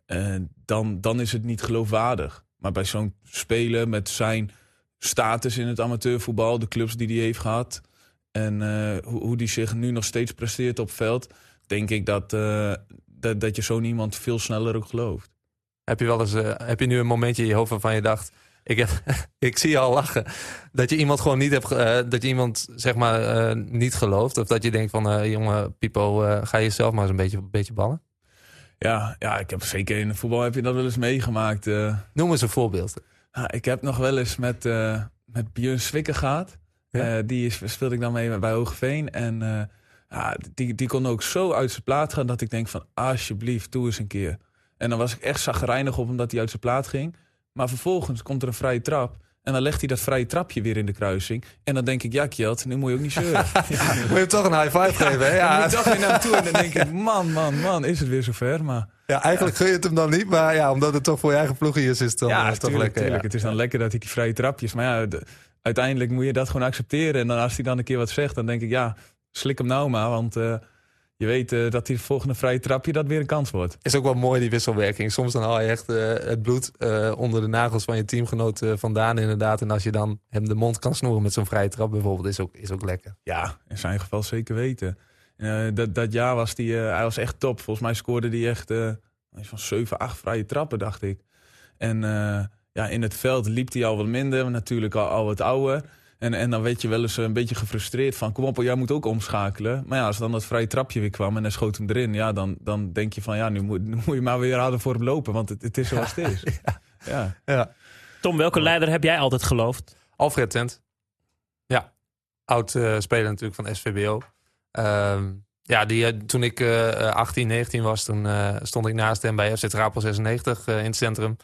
en dan, dan is het niet geloofwaardig. Maar bij zo'n speler met zijn status in het amateurvoetbal, de clubs die hij heeft gehad en hoe, hoe die zich nu nog steeds presteert op veld, denk ik dat, dat, dat je zo iemand veel sneller ook gelooft. Heb je wel eens, heb je nu een momentje in je hoofd waarvan je dacht, ik, heb, ik zie je al lachen, dat je iemand gewoon niet hebt, eh, dat je iemand zeg maar eh, niet gelooft, of dat je denkt van, eh, jongen Pipo, ga je zelf maar eens een beetje, een beetje ballen. Ja, ja, ik heb zeker in het voetbal heb je dat wel eens meegemaakt. Noem eens een voorbeeld. Ja, ik heb nog wel eens met, met Björn Swikker gehad. Ja? Eh, die is, speelde ik dan mee bij Hogeveen. En ja, die, die kon ook zo uit zijn plaat gaan dat ik denk van alsjeblieft, doe eens een keer. En dan was ik echt zagrijnig op omdat hij uit zijn plaat ging. Maar vervolgens komt er een vrije trap. En dan legt hij dat vrije trapje weer in de kruising. En dan denk ik, ja Kjeld, nu moet je ook niet zeuren. ja, Moet je hem toch een high five geven, hè? dan Ja, moet ik toch weer naar hem toe. En dan denk ik, man, man, man, is het weer zover. Maar ja, eigenlijk gun je het hem dan niet, maar ja, omdat het toch voor je eigen ploegje is, is het dan ja, eh, toch tuurlijk, lekker. tuurlijk. Het is dan lekker dat hij die vrije trapjes... Maar ja, de- uiteindelijk moet je dat gewoon accepteren. En dan als hij dan een keer wat zegt, dan denk ik... Ja, slik hem nou maar, want eh, je weet eh, dat die volgende vrije trapje dat weer een kans wordt. Is ook wel mooi die wisselwerking. Soms dan haal je echt eh, het bloed eh, onder de nagels van je teamgenoot vandaan inderdaad. En als je dan hem de mond kan snoeren met zo'n vrije trap bijvoorbeeld, is ook, is ook lekker. Ja, in zijn geval zeker weten. Dat, dat jaar was die, hij was echt top. Volgens mij scoorde hij echt van 7, 8 vrije trappen, dacht ik. En ja, in het veld liep hij al wat minder, natuurlijk al, al wat ouder. En, en dan werd je wel eens een beetje gefrustreerd van... kom op, jij moet ook omschakelen. Maar ja, als dan dat vrije trapje weer kwam en hij schoot hem erin... ja, dan, dan denk je van ja, nu moet, nu moet je maar weer harder voor hem lopen... want het, het is zoals het is. Ja. Ja. Tom, welke leider heb jij altijd geloofd? Alfred Tent. Ja, oud eh, speler natuurlijk van SVBO. Ehm, ja, die, eh, toen ik eh, 18, 19 was, toen eh, stond ik naast hem bij FC Trapel 96 eh, in het centrum.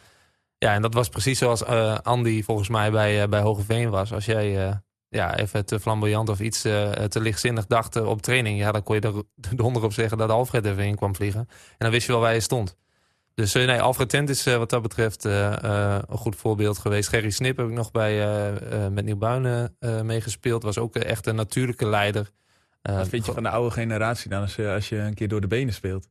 Ja, en dat was precies zoals eh, Andy volgens mij bij, eh, bij Hogeveen was. Als jij eh, ja, even te flamboyant of iets te lichtzinnig dacht op training... ja, dan kon je er de donder op zeggen dat Alfred even in kwam vliegen. En dan wist je wel waar je stond. Dus nee, Alfred Tent is wat dat betreft een goed voorbeeld geweest. Gerry Snip heb ik nog bij, met Nieuwbuinen meegespeeld. Was ook echt een natuurlijke leider. Wat vind je van de oude generatie dan als, je- als je een keer door de benen speelt?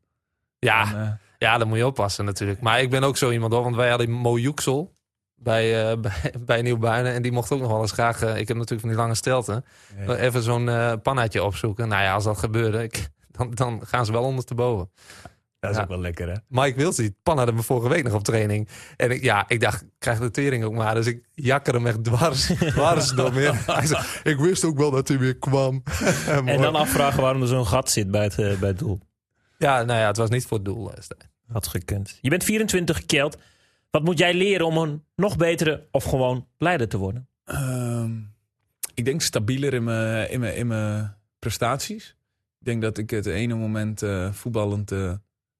Ja, Dan, ja, dan moet je oppassen natuurlijk. Maar ik ben ook zo iemand hoor. Want wij hadden Mo Yüksel bij, eh, bij, bij Nieuwbuinen. En die mocht ook nog wel eens graag... eh, ik heb natuurlijk van die lange stelten. ja. Even zo'n pannaatje opzoeken. Nou ja, als dat gebeurde... Ik, dan, dan gaan ze wel ondersteboven. dat is ja. ook wel lekker, hè? Mike Wilson, die pan hadden me vorige week nog op training. En ik, ja, ik dacht, ik krijg de tering ook maar. Dus ik jakker hem echt dwars, dwars door meer. Ik wist ook wel dat hij weer kwam. En dan afvragen waarom er zo'n gat zit bij het, bij het doel. Ja, nou ja, het was niet voor het doel. Stijn. Had gekund. Je bent 24 Kjeld. Wat moet jij leren om een nog betere of gewoon leider te worden? Ehm, ik denk stabieler in mijn, in mijn, in mijn prestaties. Ik denk dat ik het ene moment eh, voetballend eh,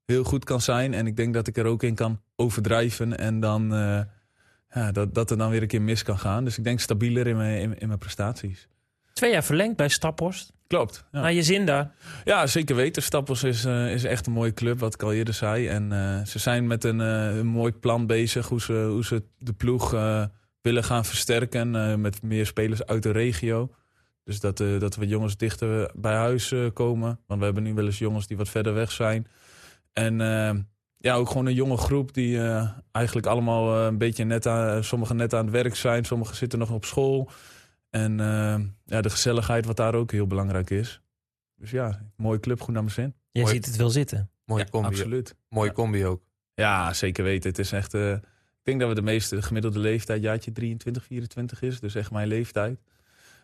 heel goed kan zijn. En ik denk dat ik er ook in kan overdrijven. En dan, eh, ja, dat, dat er dan weer een keer mis kan gaan. Dus ik denk stabieler in mijn, in, in mijn prestaties. Twee jaar verlengd bij Staphorst. Klopt. Ja. Naar je zin daar. Ja, zeker weten. Stappels is, eh, is echt een mooie club, wat ik al eerder zei. En eh, ze zijn met een, eh, een mooi plan bezig hoe ze, hoe ze de ploeg willen gaan versterken. met meer spelers uit de regio. Dus dat, dat we jongens dichter bij huis komen. Want we hebben nu wel eens jongens die wat verder weg zijn. En ja, ook gewoon een jonge groep die eigenlijk allemaal een beetje net aan... Sommigen net aan het werk zijn, sommigen zitten nog op school. En eh, ja, de gezelligheid wat daar ook heel belangrijk is. Dus ja, mooie club, goed naar mijn zin. Jij Mooi. ziet het wel zitten. Mooie Ja, combi. absoluut. Mooie Ja. combi ook. Ja, zeker weten. Het is echt. eh, ik denk dat we de meeste de gemiddelde leeftijd, jaartje 23, 24 is. Dus echt mijn leeftijd.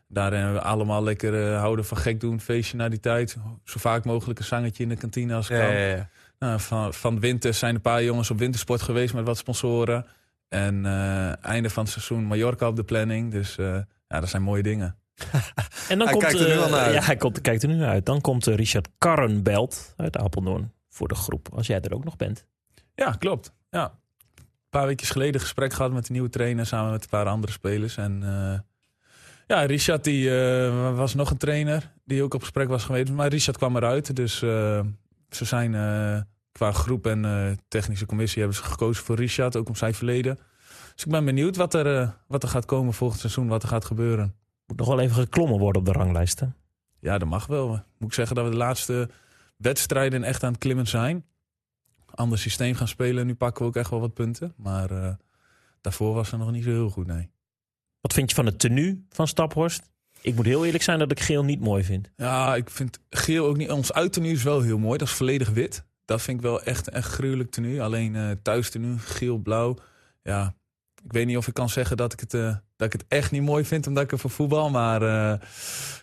Daarin hebben we allemaal lekker eh, houden van gek doen, feestje naar die tijd. Zo vaak mogelijk een zangetje in de kantine als kan. Ja, ja, ja. Nou, van, van winter zijn een paar jongens op wintersport geweest met wat sponsoren. En eh, einde van het seizoen Mallorca op de planning. Dus eh, ja, dat zijn mooie dingen. En dan Hij komt, kijkt er nu eh, al naar uit. Ja, hij komt, kijkt er nu naar uit. Dan komt eh, Richard Karrenbelt uit Apeldoorn voor de groep. Als jij er ook nog bent. Ja, klopt. Ja. Een paar weken geleden gesprek gehad met de nieuwe trainer samen met een paar andere spelers. En eh, ja, Richard die eh, was nog een trainer die ook op gesprek was geweest. Maar Richard kwam eruit. Dus eh, ze zijn eh, qua groep en eh, technische commissie hebben ze gekozen voor Richard, ook om zijn verleden. Dus ik ben benieuwd wat er, eh, wat er gaat komen volgend seizoen, wat er gaat gebeuren. Moet nog wel even geklommen worden op de ranglijsten. Ja, dat mag wel. Moet ik zeggen dat we de laatste wedstrijden echt aan het klimmen zijn. Ander systeem gaan spelen. Nu pakken we ook echt wel wat punten. Maar eh, daarvoor was het nog niet zo heel goed, nee. Wat vind je van het tenue van Staphorst? Ik moet heel eerlijk zijn dat ik geel niet mooi vind. Ja, ik vind geel ook niet... Ons uittenue is wel heel mooi. Dat is volledig wit. Dat vind ik wel echt een gruwelijk tenue. Alleen eh thuis tenue, geel-blauw. Ja, ik weet niet of ik kan zeggen dat ik het, eh, dat ik het echt niet mooi vind... omdat ik er voor voetbal. Maar eh,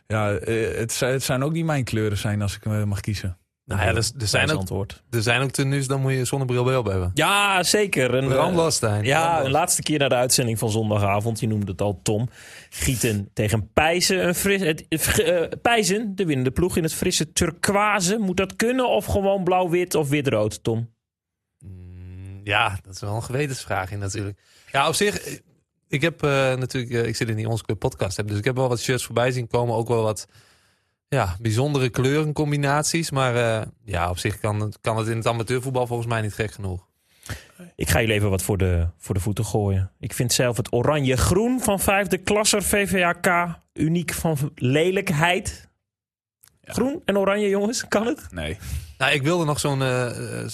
ja, eh, het, zijn- het zijn ook niet mijn kleuren zijn als ik mag kiezen. Nou ja, er, er, zijn ook, antwoord. er zijn ook tenues, dan moet je zonnebril wel hebben. Ja, zeker. Een, Brandlastijn. Ja, een laatste keer naar de uitzending van zondagavond. Je noemde het al, Tom. Gieten tegen Pijzen. Een fris, het, Pijzen, de winnende ploeg in het frisse turquoise. Moet dat kunnen of gewoon blauw-wit of wit-rood, Tom? Mm, Ja, dat is wel een gewetensvraag in natuurlijk. Ja, op zich, eh, ik heb eh, natuurlijk, eh, ik zit in die Onze Club podcast, heb, dus ik heb wel wat shirts voorbij zien komen. Ook wel wat ja, bijzondere kleurencombinaties. Maar ja, op zich kan kan het in het amateurvoetbal volgens mij niet gek genoeg. Ik ga jullie even wat voor de, voor de voeten gooien. Ik vind zelf het oranje-groen van vijfde klasser VVAK uniek van lelijkheid. Groen en oranje, jongens, kan het? Nee. Nou, ik wilde nog zo'n eh,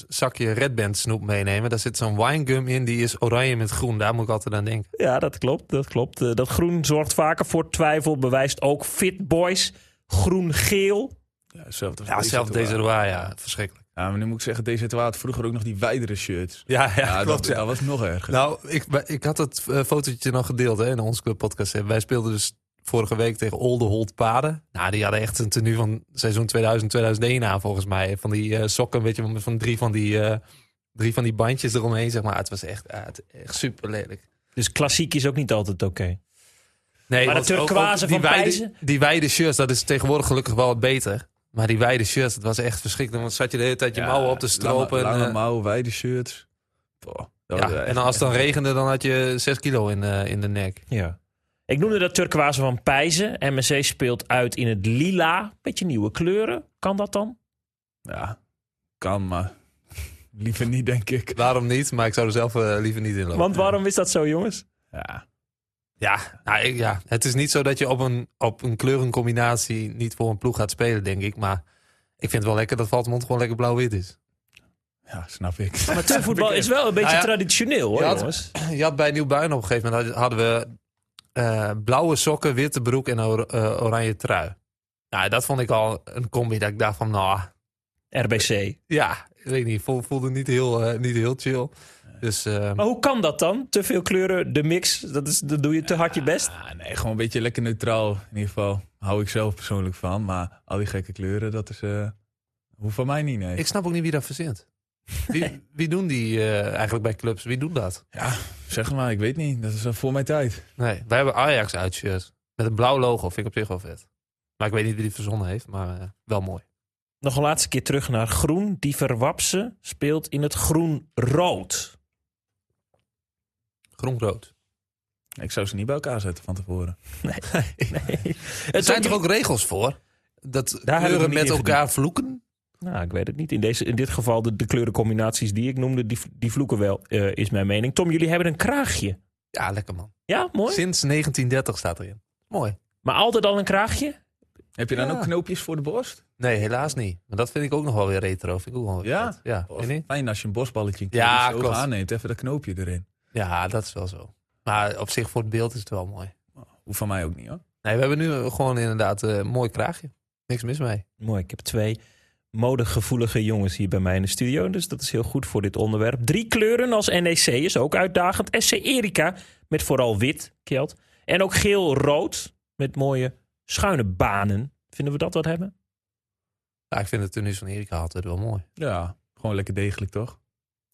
zakje Red Band snoep meenemen. Daar zit zo'n winegum in, die is oranje met groen. Daar moet ik altijd aan denken. Ja, dat klopt. Dat klopt. Eh, Dat groen zorgt vaker voor twijfel. Bewijst ook Fit Boys. Groen-geel. Ja, hetzelfde als Ja, zelf deze waar, ja, verschrikkelijk. Ja, maar nu moet ik zeggen, deze had vroeger ook nog die wijdere shirts. Ja, ja, dat, dat was nog erger. Nou, ik, ik had het eh, fotootje nog gedeeld hè, in onze club podcast. Wij speelden dus vorige week tegen Oldenholt Paden. Nou, die hadden echt een tenue van seizoen 2000, 2001 aan volgens mij. Van die eh, sokken, weet je, van drie van die, eh, drie van die bandjes eromheen, zeg maar. Het was echt, ah, het, echt super lelijk. Dus klassiek is ook niet altijd oké. Nee, Maar de turquoise van wijde, Pijzen? Die wijde shirts, dat is tegenwoordig gelukkig wel wat beter. Maar die wijde shirts, dat was echt verschrikkelijk. Want zat je de hele tijd je mouwen op te stropen. Lange, lange eh, mouwen, wijde shirts. Boah, ja, en als het dan regende, dan had je 6 kilo in, eh, in de nek. Ja. Ik noemde dat turquoise van Pijzen. MSC speelt uit in het lila. Beetje nieuwe kleuren. Kan dat dan? Ja, kan, maar liever niet, denk ik. Waarom niet? Maar ik zou er zelf eh, liever niet in lopen. Want waarom is dat zo, jongens? Ja, Ja, nou, ik, ja, het is niet zo dat je op een, op een kleurencombinatie niet voor een ploeg gaat spelen, denk ik. Maar ik vind het wel lekker dat Valtemont gewoon lekker blauw-wit is. ja snap ik. Amateurvoetbal is wel een beetje Nou ja, traditioneel, hoor, je had- jongens. Je had bij Nieuwbuin op een gegeven moment hadden we eh, blauwe sokken, witte broek en or- eh, oranje trui. Nou, dat vond ik al een combi dat ik dacht van, nou, RBC. ja, ik weet niet, voelde, voelde niet, heel, eh, niet heel chill. Dus eh, Maar hoe kan dat dan? Te veel kleuren, de mix, dat, is, dat doe je te hard je best. Nee, gewoon een beetje lekker neutraal. In ieder geval hou ik zelf persoonlijk van. Maar al die gekke kleuren, dat is... eh hoeft van mij niet, nee. ik snap ook niet wie dat verzint. Wie, wie doen die eh, eigenlijk bij clubs? Wie doet dat? Ja, zeg maar, ik weet niet. Dat is uh, voor mijn tijd. Nee, wij hebben Ajax uitshirts. Met een blauw logo, vind ik op zich wel vet. Maar ik weet niet wie die verzonnen heeft, maar eh, wel mooi. Nog een laatste keer terug naar groen. Die Verwapse speelt in het groen-rood. Groen-rood. Ik zou ze niet bij elkaar zetten van tevoren. Nee. Er zijn toch ook regels voor? Dat Daar kleuren met elkaar vloeken? Nou, ik weet het niet. In, deze, in dit geval de, de kleurencombinaties die ik noemde, die, die vloeken wel, eh, is mijn mening. Tom, jullie hebben een kraagje. Ja, lekker man. Ja, mooi. Sinds 1930 staat erin. Mooi. Maar altijd al een kraagje? Heb je dan Ja. ook knoopjes voor de borst? Nee, helaas niet. Maar dat vind ik ook nog wel weer retro. Vind ik ook wel Ja? vet. Ja, Of vind je niet? fijn als je een borstballetje een Ja, klopt. aanneemt. Even dat knoopje erin. ja, dat is wel zo. Maar op zich voor het beeld is het wel mooi. Hoeft van mij ook niet hoor. Nee, we hebben nu gewoon inderdaad eh, een mooi kraagje. Niks mis mee. Mooi, ik heb twee modegevoelige jongens hier bij mij in de studio. Dus dat is heel goed voor dit onderwerp. Drie kleuren als NEC is ook uitdagend. SC Erika met vooral wit, Kjeld. En ook geel-rood met mooie schuine banen. Vinden we dat wat hebben? Ja, ik vind het tenue van Erika altijd wel mooi. Ja, gewoon lekker degelijk toch?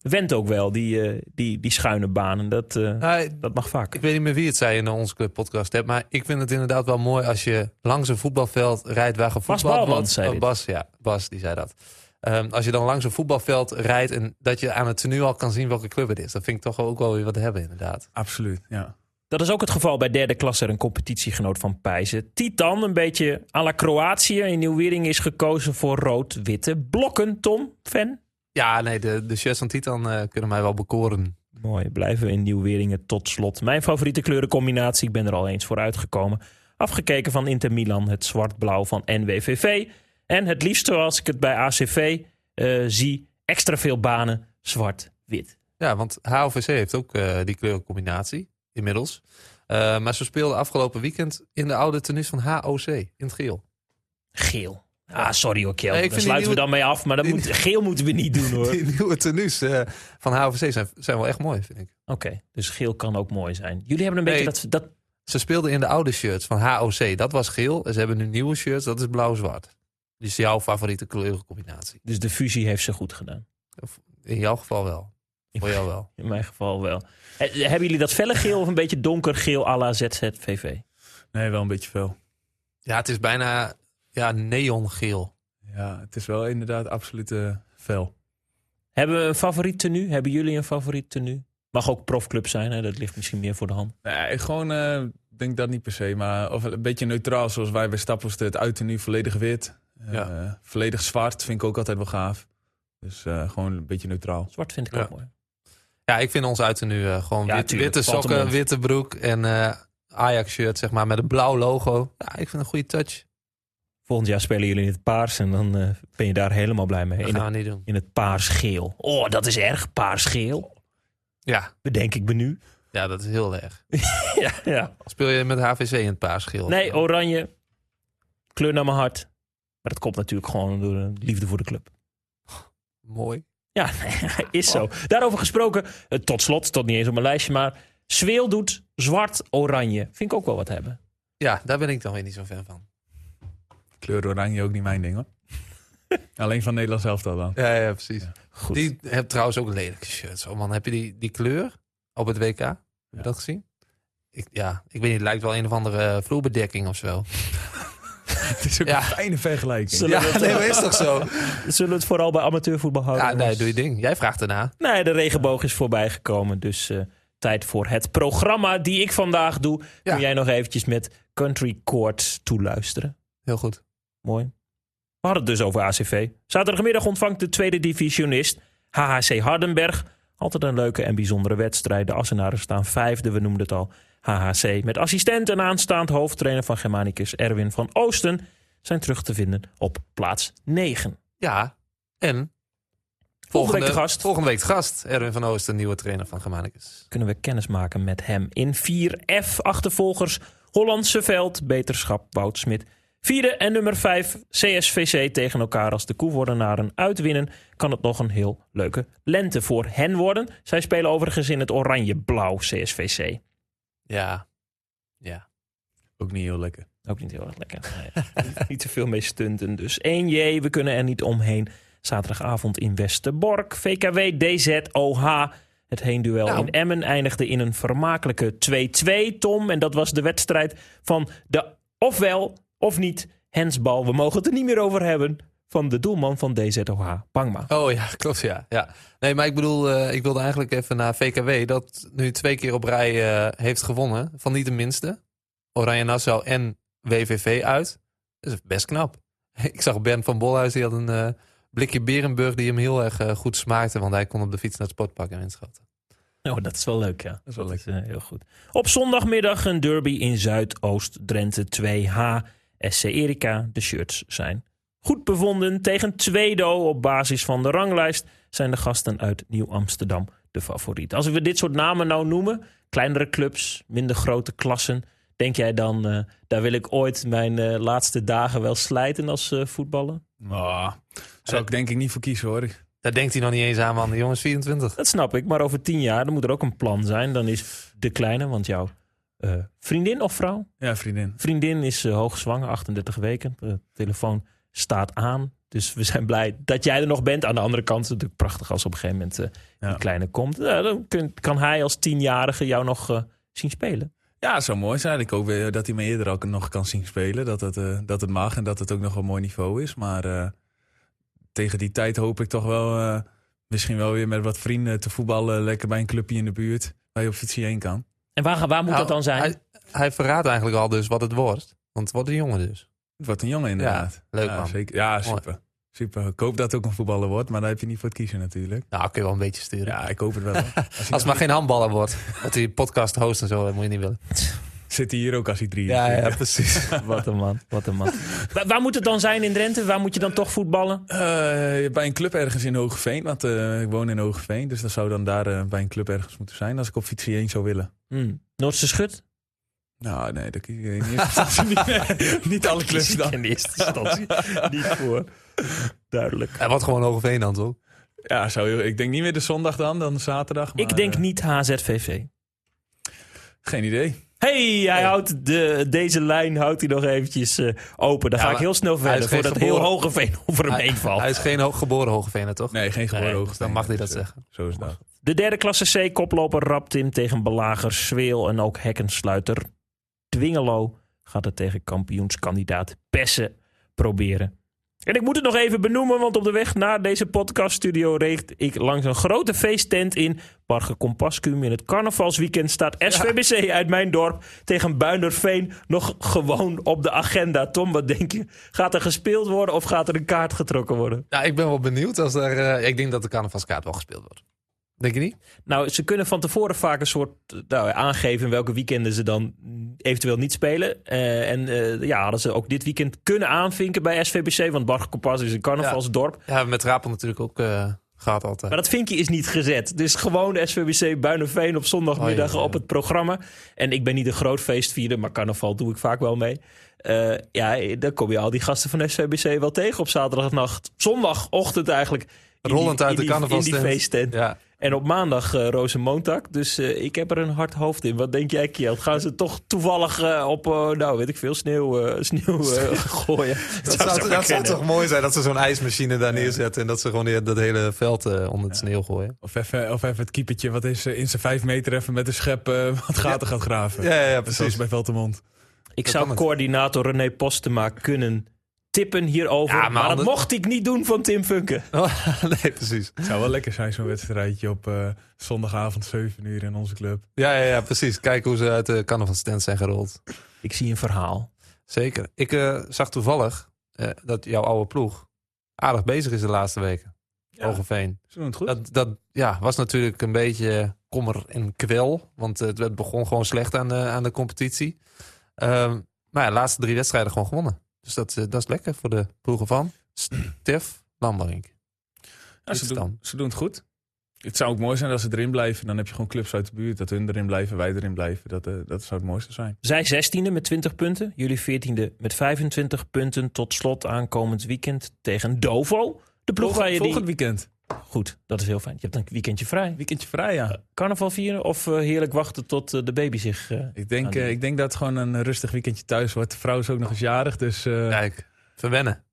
Went ook wel, die, eh, die, die schuine banen. Dat, eh, Nou, dat mag vaak. ik weet niet meer wie het zei in onze club podcast hebt, maar ik vind het inderdaad wel mooi als je langs een voetbalveld rijdt waar gevoetbald wordt. zei Oh, dit. Bas, ja, Bas die zei dat. Ehm, als je dan langs een voetbalveld rijdt en dat je aan het tenue al kan zien welke club het is, dat vind ik toch ook wel weer wat hebben inderdaad. Absoluut, ja. Dat is ook het geval bij derde klasse, een competitiegenoot van Pijzen. Titan, een beetje à la Kroatië. In Nieuw-Wering is gekozen voor rood-witte blokken. Tom, fan? Ja, nee, de, de shirts van Titan eh, kunnen mij wel bekoren. Mooi, blijven we in Nieuw-Weringen tot slot. Mijn favoriete kleurencombinatie, ik ben er al eens voor uitgekomen. Afgekeken van Inter Milan, het zwart-blauw van NWVV. En het liefst zoals ik het bij ACV eh, zie, extra veel banen, zwart-wit. Ja, want HOVC heeft ook eh, die kleurencombinatie inmiddels. Maar ze speelden afgelopen weekend in de oude tenues van HOC in het geel. Geel. Ah, sorry hoor, Kjell. Nee, Daar sluiten we dan mee af. Maar dat die- moet, geel moeten we niet doen hoor. Die nieuwe tenues eh, van HOVC zijn, zijn wel echt mooi, vind ik. Oké, dus geel kan ook mooi zijn. Jullie hebben een Nee. beetje dat, dat... Ze speelden in de oude shirts van HOC. Dat was geel. En ze hebben nu nieuwe shirts. Dat is blauw-zwart. Dus jouw favoriete kleurencombinatie. Dus de fusie heeft ze goed gedaan. In jouw geval wel. Voor jou wel. In mijn geval wel. Eh, Hebben jullie dat felle geel of een beetje donkergeel à la ZZVV? Nee, wel een beetje veel. Ja, het is bijna ja, neongeel. Ja, het is wel inderdaad absoluut eh, fel. Hebben we een favoriet tenue? Hebben jullie een favoriet tenue? Mag ook profclub zijn, hè? dat ligt misschien meer voor de hand. Nee, gewoon, eh, ik denk dat niet per se. Maar of een beetje neutraal, zoals wij bij Stappelste. Het uiten nu volledig wit. Eh, Ja. Volledig zwart vind ik ook altijd wel gaaf. Dus eh, gewoon een beetje neutraal. Zwart vind ik Ja. ook mooi. Ja, ik vind ons uiten nu eh, gewoon Ja, wit- tuurlijk, witte sokken, witte broek en eh, Ajax shirt zeg maar met een blauw logo. Ja, ik vind een goede touch. Volgend jaar spelen jullie in het paars en dan eh, ben je daar helemaal blij mee. Dat In gaan het, we niet doen. in het paars-geel. Oh, dat is erg, paars-geel. Ja, Bedenk ik me nu. ja, dat is heel erg. ja, ja. Speel je met HVC in het paarsgeel? Nee, oranje. Kleur naar mijn hart. Maar dat komt natuurlijk gewoon door de liefde voor de club. Mooi. Ja, is zo. Daarover gesproken, eh, tot slot, tot niet eens op mijn lijstje, maar Zweel doet zwart-oranje. Vind ik ook wel wat hebben. Ja, daar ben ik dan weer niet zo fan van. Kleur oranje ook niet mijn ding hoor. Alleen van Nederland zelf dan. Ja, ja precies. Goed. Die hebt trouwens ook lelijke shirts. Oh man, heb je die, die kleur op het WK? Heb je dat gezien? Ik, ja, ik weet niet, het lijkt wel een of andere vloerbedekking of zo. Het is ook Ja. een fijne vergelijking. Zullen Ja, het, nee, eh, maar is toch zo? Zullen we het vooral bij amateurvoetbal houden? Ja, nee, doe je ding. Jij vraagt erna. Nee, de regenboog is voorbij gekomen. Dus eh, tijd voor het programma die ik vandaag doe. Ja. Kun jij nog eventjes met Country Courts toeluisteren? Heel goed. Mooi. We hadden het dus over ACV. Zaterdagmiddag ontvangt de tweede divisionist HHC Hardenberg. Altijd een leuke en bijzondere wedstrijd. De Assenaren staan vijfde, we noemden het al. HHC met assistent en aanstaand hoofdtrainer van Germanicus Erwin van Oosten... zijn terug te vinden op plaats 9. Ja, en... Volgende week de gast. Volgende week de gast. Erwin van Oosten, nieuwe trainer van Germanicus. kunnen we kennis maken met hem. In 4F achtervolgers Hollandse Veld, Beterschap, Wout Smit. Vierde en nummer 5 CSVC tegen elkaar. Als de Koewordenaren uitwinnen, kan het nog een heel leuke lente voor hen worden. Zij spelen overigens in het oranje-blauw CSVC. Ja. Ja. Ook niet heel lekker. Ook niet heel erg lekker. Nee, niet te veel mee stunten. Dus 1J, we kunnen er niet omheen. Zaterdagavond in Westerbork. VKW DZOH. Het heenduel Nou. in Emmen eindigde in een vermakelijke 2-2, Tom. En dat was de wedstrijd van de ofwel of niet hensbal. We mogen het er niet meer over hebben. van de doelman van DZOH, Bangma. Oh ja, klopt ja. ja. Nee, maar ik bedoel, eh, ik wilde eigenlijk even naar VKW. Dat nu twee keer op rij eh, heeft gewonnen. Van niet de minste. Oranje Nassau en WVV uit. Dat is best knap. Ik zag Bernd van Bolhuis, die had een eh, blikje Berenburg die hem heel erg goed smaakte. Want hij kon op de fiets naar het sportpark en inschatten. Oh, dat is wel leuk, ja. Dat is wel eh, heel goed. Op zondagmiddag een derby in Zuidoost-Drenthe 2H. SC Erika, de shirts zijn goed bevonden. Tegen Tweedo op basis van de ranglijst zijn de gasten uit Nieuw-Amsterdam de favoriet. Als we dit soort namen nou noemen, kleinere clubs, minder grote klassen... denk jij dan, eh, daar wil ik ooit mijn eh, laatste dagen wel slijten als eh, voetballer? Nou, zou ik denk ik niet voor kiezen hoor. Daar denkt hij nog niet eens aan, man. De jongens 24. Dat snap ik, maar over tien jaar dan moet er ook een plan zijn. Dan is de kleine, want jouw eh, vriendin of vrouw? Ja, vriendin. Vriendin is uh, hoogzwanger, 38 weken. De telefoon staat aan. Dus we zijn blij dat jij er nog bent. Aan de andere kant is het natuurlijk prachtig als op een gegeven moment uh, Ja. die kleine komt. Dan kun- kan hij als tienjarige jou nog eh, zien spelen. Ja, zou mooi zijn. Ik hoop weer dat hij me eerder ook nog kan zien spelen. Dat het, eh, dat het mag en dat het ook nog een mooi niveau is. Maar eh, tegen die tijd hoop ik toch wel eh, misschien wel weer met wat vrienden te voetballen. Lekker bij een clubje in de buurt waar je op fietsie heen kan. En waar, waar moet Nou, dat dan zijn? Hij, hij verraadt eigenlijk al dus wat het wordt. Want het wordt een jongen dus. Het wordt een jongen inderdaad. leuk, ja, man. Zeker. Ja, super. Super. Ik hoop dat het ook een voetballer wordt, maar daar heb je niet voor het kiezen natuurlijk. Nou, kun je wel een beetje sturen. Ja, ik hoop het wel. Als het maar geen handballer wordt. Dat hij podcast host en zo, dat moet je niet willen. Zit hij hier ook als hij drie is. Ja, ja, precies. Wat een man, wat een man. waar, waar moet het dan zijn in Drenthe? Waar moet je dan toch voetballen? Eh, bij een club ergens in Hogeveen, want eh, ik woon in Hogeveen. Dus dat zou dan daar eh, bij een club ergens moeten zijn als ik op fietsie heen zou willen. Hmm. Noordse Schut? Nou, nee, dat kies ik in eerste instantie niet. niet alle clubs dan. In eerste instantie niet voor. Duidelijk. Hij wordt gewoon Hogeveen dan, toch? Ja, zou je, ik denk niet meer de zondag dan, dan de zaterdag. Maar, Ik denk niet HZVV. geen idee. Hey, hij houdt de, deze lijn houdt hij nog eventjes eh, open. Dan Ja, ga ik heel snel verder voordat heel geboren- Hogeveen over hem heen valt. Hij is geen ho- geboren Hogeveen, toch? Nee, geen geboren Nee, Hogeveen. Dan mag hij dat zeggen. Zo is dat. De derde klasse C koploper Raptim tegen Belager, Zweel en ook Hekkensluiter. Dwingelo gaat het tegen kampioenskandidaat Pessen proberen. En ik moet het nog even benoemen, want op de weg naar deze podcaststudio reed ik langs een grote feesttent in Parge Compascum. In het carnavalsweekend staat SVBC uit mijn dorp tegen Buinderveen nog gewoon op de agenda. Tom, wat denk je? Gaat er gespeeld worden of gaat er een kaart getrokken worden? Ja, ik ben wel benieuwd. Als er, eh, ik denk dat de carnavalskaart wel gespeeld wordt. Denk je niet? Nou, ze kunnen van tevoren vaak een soort eh, nou, aangeven in welke weekenden ze dan eventueel niet spelen. Eh, en eh, ja, hadden ze ook dit weekend kunnen aanvinken bij SVBC, want Barge Kompas is een carnavalsdorp. Ja, met Rapel natuurlijk ook eh gehad altijd. Maar dat vinkje is niet gezet. Dus gewoon de SVBC Buinenveen op zondagmiddag Oh, ja, ja. op het programma. En ik ben niet een groot feestvierder, maar carnaval doe ik vaak wel mee. Eh, ja, dan kom je al die gasten van SVBC wel tegen op zaterdagnacht. Zondagochtend eigenlijk. in die- Rollend uit de die- In carnavalstent. die feesttent. Ja. En op maandag uh, Rozenmontag. Dus eh, ik heb er een hard hoofd in. Wat denk jij, Kjeld? Gaan ze toch toevallig eh, op, eh, nou weet ik veel, sneeuw, eh, sneeuw eh, gooien? Dat, zou, zo dat zou toch mooi zijn dat ze zo'n ijsmachine daar neerzetten en dat ze gewoon die- dat hele veld eh, onder het sneeuw gooien. Of even, of even het keepertje wat is in zijn vijf meter even met een schep eh, wat gaten gaat graven. Ja, ja, ja Zoals precies. bij Veltemond. Ik Dat zou coördinator René Postema kunnen tippen hierover. Ja, maar maar dat anders- mocht ik niet doen van Tim Funke. nee, precies. Het zou wel lekker zijn zo'n wedstrijdje op eh, zondagavond 7 uur in onze club. Ja, ja, ja, precies. Kijk hoe ze uit de carnavalstent zijn gerold. Ik zie een verhaal. Zeker. Ik eh, zag toevallig eh, dat jouw oude ploeg aardig bezig is de laatste weken. Ja. Hogeveen. Ze doen het goed. Dat, dat ja, was natuurlijk een beetje kommer en kwel. Want het werd- begon gewoon slecht aan de, aan de competitie. Ehm, maar ja, de laatste drie wedstrijden gewoon gewonnen. Dus dat, eh, dat is lekker voor de ploegen van Stef Lamberink. Ja, ze, doen, dan. ze doen het goed. Het zou ook mooi zijn als ze erin blijven. Dan heb je gewoon clubs uit de buurt. Dat hun erin blijven, wij erin blijven. Dat, eh, dat zou het mooiste zijn. Zij 16e met 20 punten. Jullie 14e met 25 punten. Tot slot aankomend weekend tegen Dovo. De ploeg waar je Volgend die... weekend. Goed, dat is heel fijn. Je hebt een weekendje vrij. Weekendje vrij, ja. Carnaval vieren of eh, heerlijk wachten tot eh, de baby zich... eh, Ik denk, eh, ik denk dat het gewoon een rustig weekendje thuis wordt. De vrouw is ook nog eens jarig, dus... eh, Kijk, verwennen.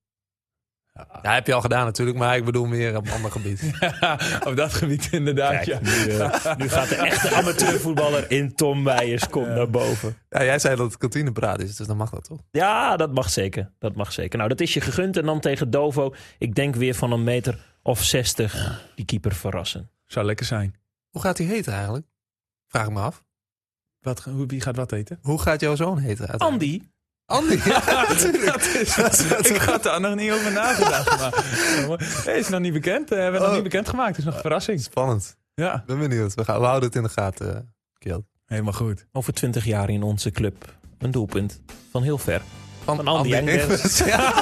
Ja, heb je al gedaan natuurlijk, maar ik bedoel meer op een ander gebied. Op dat gebied inderdaad, Kijk, ja. nu, eh, nu gaat de echte amateurvoetballer in Tom Meijers komt naar boven. Ja, jij zei dat het kantinepraat is, dus dan mag dat toch? Ja, dat mag zeker. Dat mag zeker. Nou, dat is je gegund. En dan tegen Dovo. Ik denk weer van een meter of 60 die keeper verrassen. Zou lekker zijn. Hoe gaat hij heten eigenlijk? Vraag ik me af. Wat, hoe, wie gaat wat eten? Hoe gaat jouw zoon heten? Andy, Andy. Ja, natuurlijk. ik had daar nog niet over nagedacht. Maar, is nog niet bekend. We hebben het nog Oh. niet bekendgemaakt. Het is nog een verrassing. Spannend. Ja, Ik ben benieuwd. We, gaan, we houden het in de gaten, eh, Kjeld. helemaal goed. over 20 jaar in onze club. Een doelpunt van heel ver. Van Andy Andy Engels. Engels, ja.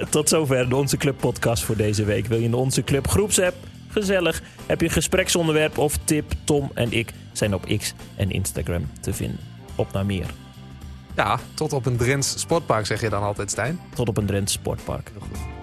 Tot zover de Onze Club podcast voor deze week. Wil je in de Onze Club groepsapp? Gezellig. Heb je een gespreksonderwerp of tip? Tom en ik zijn op X en Instagram te vinden. Op naar meer. Ja, tot op een Drents sportpark zeg je dan altijd, Stijn. Tot op een Drenthe sportpark. Heel goed.